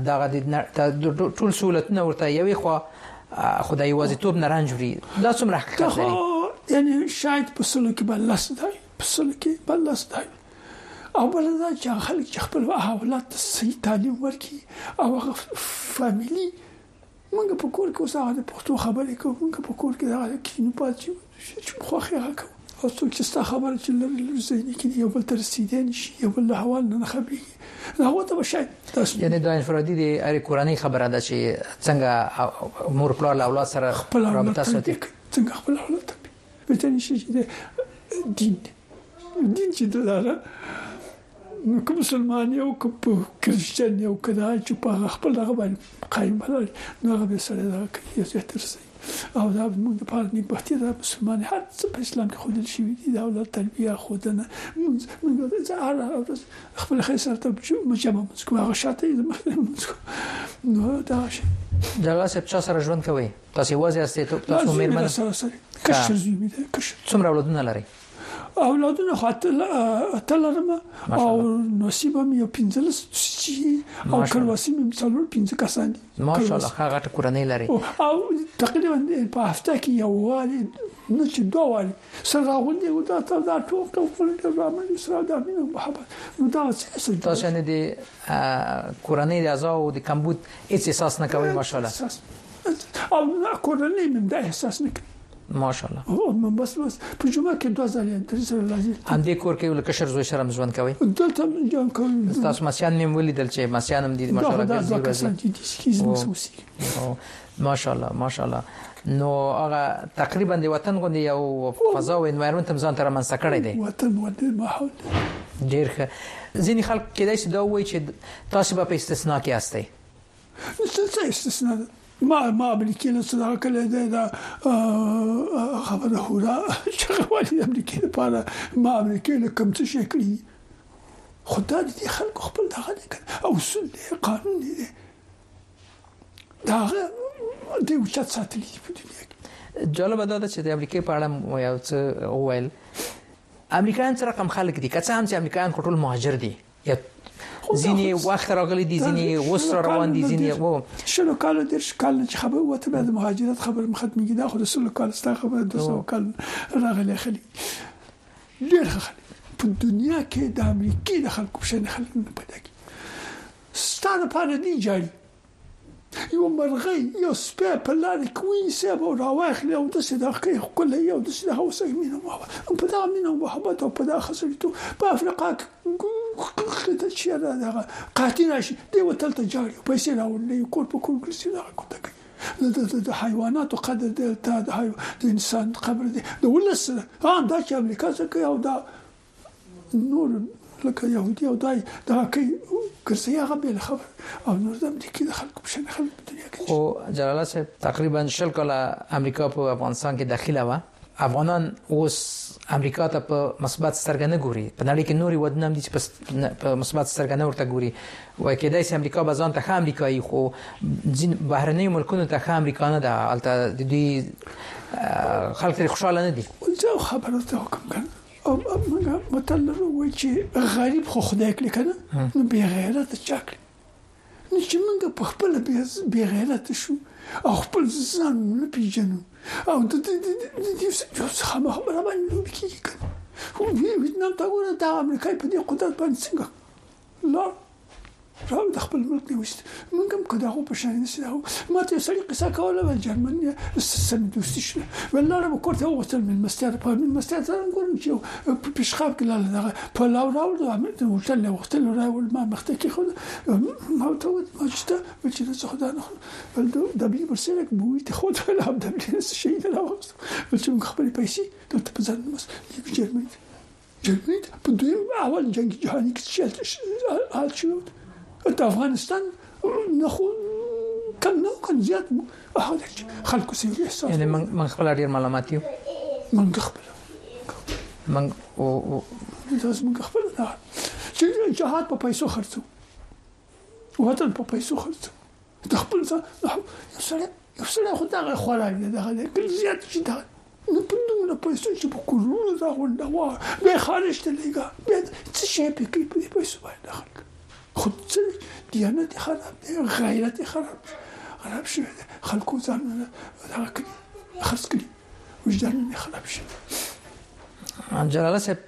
دغه د ټول سہولتونه ورته یوې خو خدای یوازیتوب نه رنج وړي دا څومره حقیقت دی یعنی شاید په سلو کې بل لس دی په سلو کې بل لس دی او بل دا چې خلک چې خپل اولاد ته صحیح تعلیم ورکړي او هغه فاميلي مونږ په کور کې اوس هغه د پښتو خبرې کوو مونږ په کور کې دغه کینو پاتې یو چې خو هغه کوو او څوک چې ستا خبره چې لري لري ځین کې یو بل تر سیدې نشي یو بل له حوال نه خبري دا هو ته شاید تاسو یعنی دا انفرادي دی اری کورنۍ خبره ده چې څنګه مور پلار له اولاد سره رابطه ساتي څنګه خپل اولاد ته به ته نشي چې دین دین چې دلاره نو که مسلمان یو که کرسچن یو که دا چې په هغه خپل هغه باندې قایم بلل نو هغه به سره دا کوي اذیت رسي او دا موږ د پاره نه بهتي دا مسلمان هر څه په اسلام کې خودل شوی دی دا ولر تربیه خودنه موږ موږ د اعلی ورځ خپل خیر سره ته مجمع موږ کوه هغه شاته د مخ موږ نو دا شي جلا سپ چا سره ژوند کوي تاسو وځي استې تاسو مېرمن سره سره کشر زوی مې ده کشر څومره ولدونه لري اولادونه خو اته لرم او نصیب مې یو 15 چې او کرواسی مې څلور 15 کسان دي ماشاءالله هغه ټ کورنۍ لري او تقریبا په هفته کې یو والی نه چې دوه والی سره راغونډي و دا ته دا ټوپ ټوپ ولډه رامل سره دا مینه محبت نو دا څه تاسو نه دي کورنۍ د ازا او د کمبود هیڅ احساس نه کوي ماشاءالله او نه کورنۍ مې دا احساس نه کوي ماشاءالله او بس بس په جمعه کې دوه ځله درې ځله لازم هم دې کور کې ول کشر زوی سره مزون کوي دلته جام کوي تاسو مسیان مې ولیدل چې مسیان هم دې ماشاءالله دا ځکه کسان چې دې سکیز مسوسی ماشاءالله ماشاءالله نو هغه تقریبا د وطن غوندي یو فضا او انوایرنمنت هم ځان تر من سکړې دي وطن ودې ماحول ډیر ښه ځینې خلک کېدای شي دا وایي چې تاسو به په استثناء کې یاستئ څه څه استثناء ده ما ما امریکې له څه دغه کړی دی دا هغه د هورا چې هغه والي د امریکې لپاره ما امریکې له کوم څه شي کړي خو دا د دې خلکو خپل دغه دی که نه اصول دی قانون دی دا هغه د اوچت ساتلي دي په دنیا کې جالبه دا ده چې د امریکې په اړه مو یو څه وویل امریکایان څه رقم خلک دي که څه هم چې امریکایان خو ټول مهاجر دي یا ځینې وخت راغلي دي ځینې اوس را روان دي ځینې وو شلو کال د شل کال چې خبر وته د مهاجرت خبر مختميږي دا خو د شلو کال ستا خبر د سو کال راغلي خلی ډېر خلی په دنیا کې د امریکای د خلکو په شان خلک نه پیدا کی ستاره په دې جاري یو مرغۍ یو سپی په لارې کې ونیسي او راواخلي او داسې د هغه ښکلوي او داسې د هغه سره مینه محبت په دغه مینه او محبت او په دغه سړیتوب په افریقا کې کې ته چې را دغه قحطي راشي دی وتل ته جاړي پیسې راوړي کور په کور ګرځي دغه کوته کوي د حیواناتو قدر دی د انسان قبر دی د ولس سره دا چې امریکا څه کوي او دا نور لکه يهودي او دای دا کوي ګرځي هغه بل خبر او نور د امریکای د خلکو په شان خلک په دنیا کې او جلاله صاحب تقریبا شل کاله امریکا په افغانستان کې داخله و افغانان اوس امریکا ته په مثبت سترګه نه ګوري په نړۍ کې نوري ودونه هم دي چې په مثبت سترګه نه ورته ګوري وای کېدای سي امریکا به ځان ته ښه امریکایي خو ځین بهرنۍ ملکونو ته ښه امریکا نه ده هلته د دوی خلک ترې خوشاله نه دي زه خبره ته حکم کوم متل لرو وای چې غریب خو خدای کړی کنه نو بی غیرت چا کړی نو چې موږ په خپل بی غیرت شو او خپل ځان نه پیژنو او د دې د دې یو څه خبره باندې لوبي کیږي کنه وی ویتنام ته ګوره دا امریکای په دې قدرت باندې څنګه لا راو د خپل ملک نه وست مونږ هم که دغه په شان نشي راو ما ته سړی قصه کوله ول جرمن سم دوستي شو ول لاره به کوته وغوتل من مستر په من مستر ته ګورم چې په پیشخاب کې لاله دغه په لاو راو د امر د هوټل له وختل راو ما مخته کې خو ما ته ول ما جسته ول چې څه خدا نه خو ول د بلی برسره بوي ته خو ته لا د بلی شي نه راوست ول چې خپل پیسې ته په ځان مس جرمن جرمني ته په دویم اول جنګ جهاني کې چې حال شو د افغانستان نه خو کم نه کم زیات هغه چې خلکو سي احساس یعنی من من خپل ډیر معلومات یو من خپل من او او تاسو من خپل نه چې جهاد په پیسو خرڅو وطن په پیسو خرڅو د خپل ځان یو سړی یو سړی خو دغه خوراک دی دغه دی بل زیات چې دا نو په دومره پیسو چې په کورونو دا غونډه وه بیا خارج ته لېږه بیا څه شی پې کوي په دې پیسو باندې دا خلک خو څه دیانت یې خراب دی غیرت یې خراب خراب شوی دی خلکو ځانونه دغه کړي خرڅ کړي وجدانونه یې خراب شوي جلاله صاحب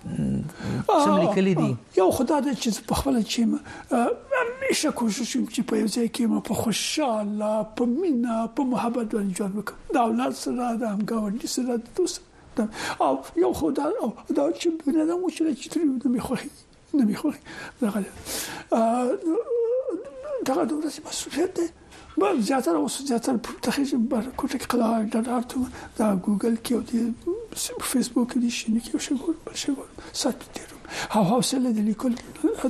څه لیکلي دي یو خدای دې چې په خپل چې همیشه کوشش کوم چې په یو ځای کې ما په خوشاله په مینا په محبت باندې ژوند وکړم دا اولاد سره د همګاوندي سره د دوست او یو خدای او دا چې بنه د مو چې چې تر یو دمه خوخي دمه خوخي دا غل دا د ورځې مسؤلیت دی بله زیاتره اوس زیاتره په تخیل چې بر کوټه کې قضا ډډار ته دا ګوګل کې او د فیسبوک کې د شینو کې شي ګور بل شي ګور سات تیرو او حوصله د لیکل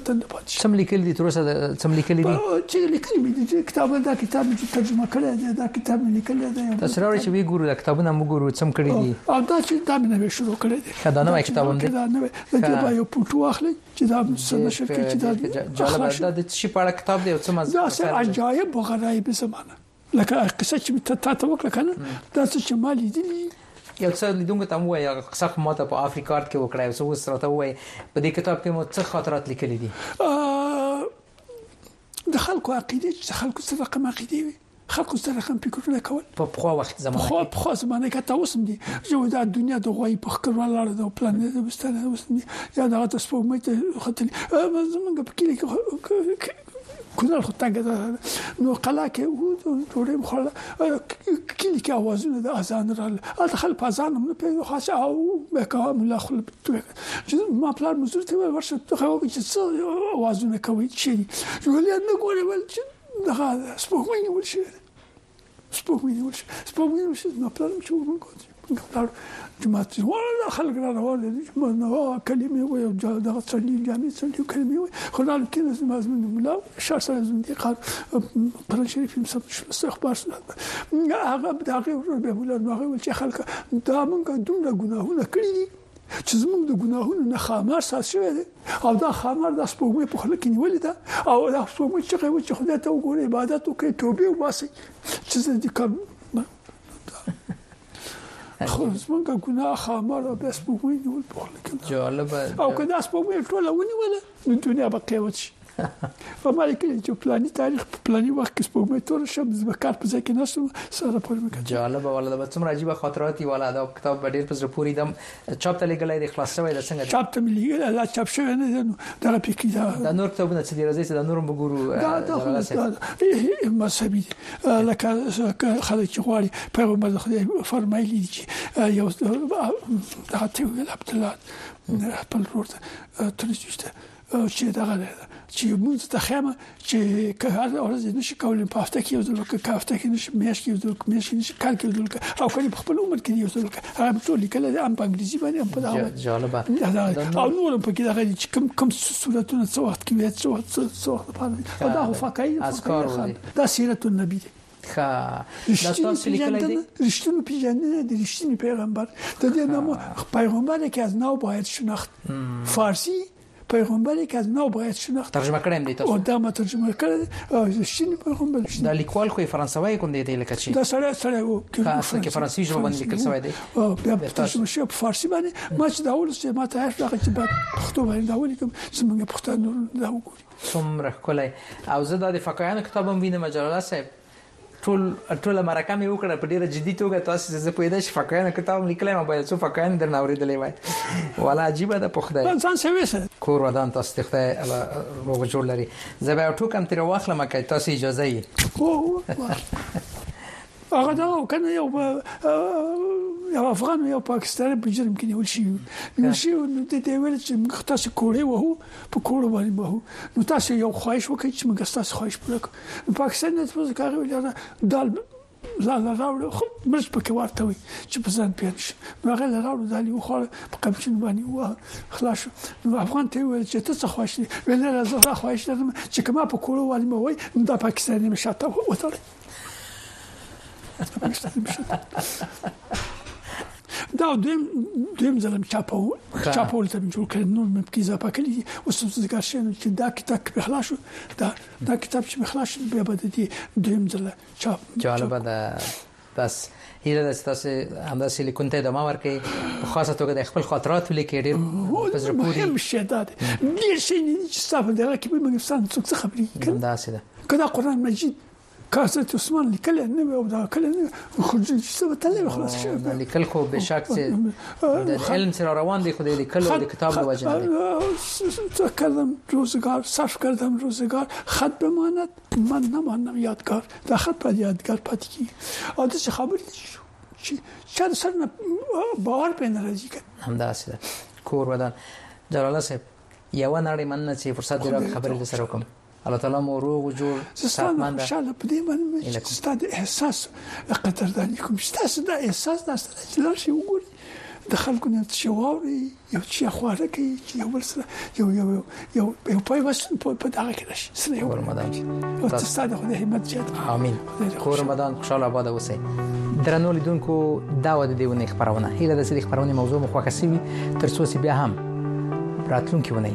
تند پاتې سم لیکل دي تر اوسه سم لیکل دي چې لیکل مې دي کتاب دا کتاب چې ترجمه کړی دی دا کتاب مې لیکل دی تاسو راوړی چې وی ګورو دا کتابونه مو ګورو سم کړی دي او دا چې دا مې نوې شروع کړی دی دا نوې کتاب دی دا نوې د دې یو پټو اخلي چې دا څه نشر کې چې دا جالب ده د څه په اړه کتاب دی او څه مزه دا څه عجایب او غرایب زمانه لکه قصه چې ته تا ته وکړه کنه دا څه چې ما لیدلی یو څه لیدونکو ته مو یو قصه خو ماته په افریقا کې وکړای او څه وس راته وای په دې کتاب کې مو څه خاطرات لیکلي دي د خلکو عقیده چې خلکو څه رقم عقیده وي خلکو سره هم فکرونه کول په پخوا وخت زمانه خو په خو زمانه کې تاسو هم دي یو دا دنیا د غوي په خکر ولاړ د پلان د بستانه اوس دي یا دا تاسو په مې ته خطر زمونږ په کې کې کونړ خو تنګ ده نو قلا کې وو ډوډۍ مخړه کلی کې اوازونه د اذان را ال خل په اذان هم په خاص او به کوم لا خل ما پلان مزور ته ورشه ته خو چې اوازونه کوي چې ولې نه ګورې ول چې دغه سپوږمۍ نیول شوې ده سپوږمۍ نیول شوې سپوږمۍ نیول شوې نو پلان چې ورو کوي ګټار جماعت ټول خلک را روان دي نو کلمې وي او دغه څنډي جامې څنډي کلمې وي خدای کې نه زما زموږ مولا شاه سره زموږ دي قار پر شریف هم سب شو استغفار سره هغه دغه ورو به مولا نو هغه چې خلک دا موږ دومره ګناهونه کړی دي چې زموږ د ګناهونو نه خامار سات شوی دی او دا خامار د سپوږمۍ په خله کې نیولې ده او دا سپوږمۍ چې کوي چې خدای ته وګوري عبادت وکړي توبه وباسي چې زه دې کوم خو زمونږ ګناه خامار او بس په ویني ول په خله کې او که دا سپوږمۍ ټوله ونیوله نو دنیا به قیامت شي په مالي کې چې پلاني تاریخ په پلاني وخت کې سپوږمۍ تور شم زمکار په ځای کې نشم سره پر مکه جالب ولا د څومره عجیب خاطرات ولا دا کتاب ډیر په زړه پوری دم چاپ ته لګلای د خلاص شوی د څنګه چاپ ته ملي لا چاپ شوی نه دی دا په کې دا د نور کتابونه چې درځي چې د نورم وګورو دا دا مذهبي لکه خلک چې غواړي پیغمبر خدای فرمایلی چې یو دا ته عبد الله خپل ورته ترجمه چې دغه ده چې موږ ته خیمه چې که هر ورځ نشي کولای په هفته کې یو ځل کې په هفته کې نشي میاش کې یو ځل کې میاش کې نشي کال کې یو ځل او کله په خپل عمر کې یو ځل کې هغه ټول لیکل دي ام په انګلیزي باندې ام په دغه جالبه او نور په کې دغه چې کم کم صورتونه څو وخت کې څو څو څو په دا هو فقای از کار دا سیرت النبی دی ښه دا تاسو لیکل دي رښتینو پیژندنه د رښتینی پیغمبر د دې نامو پیغمبر کې از نو باید شناخت فارسی پیغمبر یک از نو باید شناخت ترجمه کړم دی تاسو او دا ما ترجمه کړ شین پیغمبر شین دا لیکوال خو فرانسوي کوم دی دی لکه چې دا سره سره وو چې فرانسوي ژبه باندې لیکل شوی دی او بیا ترجمه شو په فارسی باندې ما چې دا ولس چې ما ته هیڅ دغه چې په پښتو باندې دا ولیکم چې موږ پښتانه دا وګورو څومره ښکلی او زه دا د فکایانو کتاب هم وینم جلال الله صاحب ټول ټول مرکه مې وکړه په ډیره جدي توګه تاسو زه پوهیدای شي فکایانو کتاب لیکلی ما باید څو فکایان درنه اوریدلې وای ولا عجیبه ده په خدای ځان سوي سره کور ودان تاسو ته خدای روغ جوړ لري زه به ټوکم تیر واخلم که تاسو اجازه یې هغه دا کنه یو یو افغان یو پاکستاني په جرم کې نیول شي نیول شي نو د دې ویل چې مختص کوړې وو په کور باندې به هو نو تاسو یو خواهش وکړئ چې موږ تاسو خواهش پوره کړو نو پاکستان نه تاسو کار ویل دا دال لا لا راوړ خو موږ په کې ورته وي چې په ځان پیل شي نو هغه لا راوړ دالي خو په کمچن باندې و خلاص نو افغان ته ویل چې ته څه خواهش ویل راځه خواهش لرم چې کما په کور باندې مو وي دا پاکستان نه شاته وته دا دویم دویم ځلم چاپو چاپو ته جوړ کړ نو مې پکې اضافه کړی اوس څه ذکر شوی چې دا کتاب کې خلاص شو دا دا کتاب چې خلاص شو بیا به دې دویم ځل چاپ جالب ده بس هیله ده چې تاسو همداسې لیکون ته ادامه ورکړئ په خاصه توګه د خپل خاطرات ولیکئ ډیر په زړه پورې مهم شی دا دی ډیر شی چې تاسو دغه کې به موږ سان څوک څه خبرې کوي دا څه ده کله قران مجید کاسه عثمان لیکل نه او دا کله نه خو چې څه وته له خلاص شي لیکل خو به شک چې د علم سره روان دی خو د لیکل او د کتاب وجه نه څه کردم روزگار صرف کردم روزگار خط بماند من نه منم یادګار دا خط په یادګار پاتې کی او د خبرې دي چې چا سر نه باور پې نه راځي همدا سره کور ودان جلال صاحب یو نړۍ من نه چې فرصت دی خبرې د سره کوم الله تعالی مو روغ او جوړ ساتمند ان شاء الله په دې باندې چې ستاسو احساس قدردان کوم چې تاسو دا احساس تاسو چې لار شي وګورئ د خلکو نه څه واوري یو چی خواړه کوي چې یو بل سره یو یو یو یو یو پای وس په دغه کې راشي سره یو رمضان چې تاسو ستاسو خدای همت زیات امين خو رمضان خوشاله آباد اوسئ درنو لیدونکو دا و د دیونه خبرونه هیله د سړي خبرونه موضوع مخه کسي تر څو بیا هم راتلونکي ونی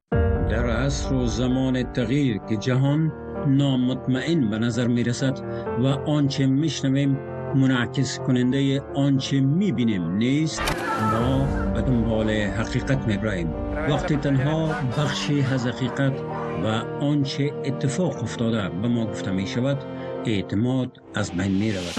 زمان تغییر که جهان نامطمئن به نظر می رسد و آنچه می شنویم منعکس کننده آنچه می بینیم نیست ما به دنبال حقیقت می برایم وقتی تنها بخشی از حقیقت و آنچه اتفاق افتاده به ما گفته می شود اعتماد از بین می رود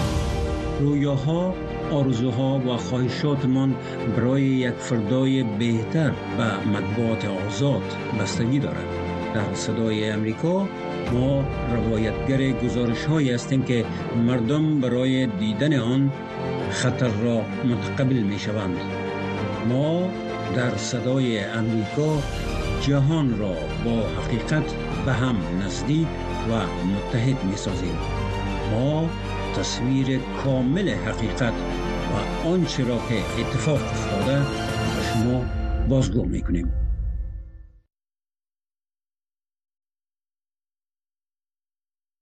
رویاها آرزوها و خواهشاتمان برای یک فردای بهتر به مطبوعات آزاد بستگی دارد در صدای امریکا ما روایتگر گزارش هایی هستیم که مردم برای دیدن آن خطر را متقبل می شوند. ما در صدای امریکا جهان را با حقیقت به هم نزدیک و متحد می سازیم. ما تصویر کامل حقیقت و آنچه را که اتفاق افتاده به شما بازگو می کنیم.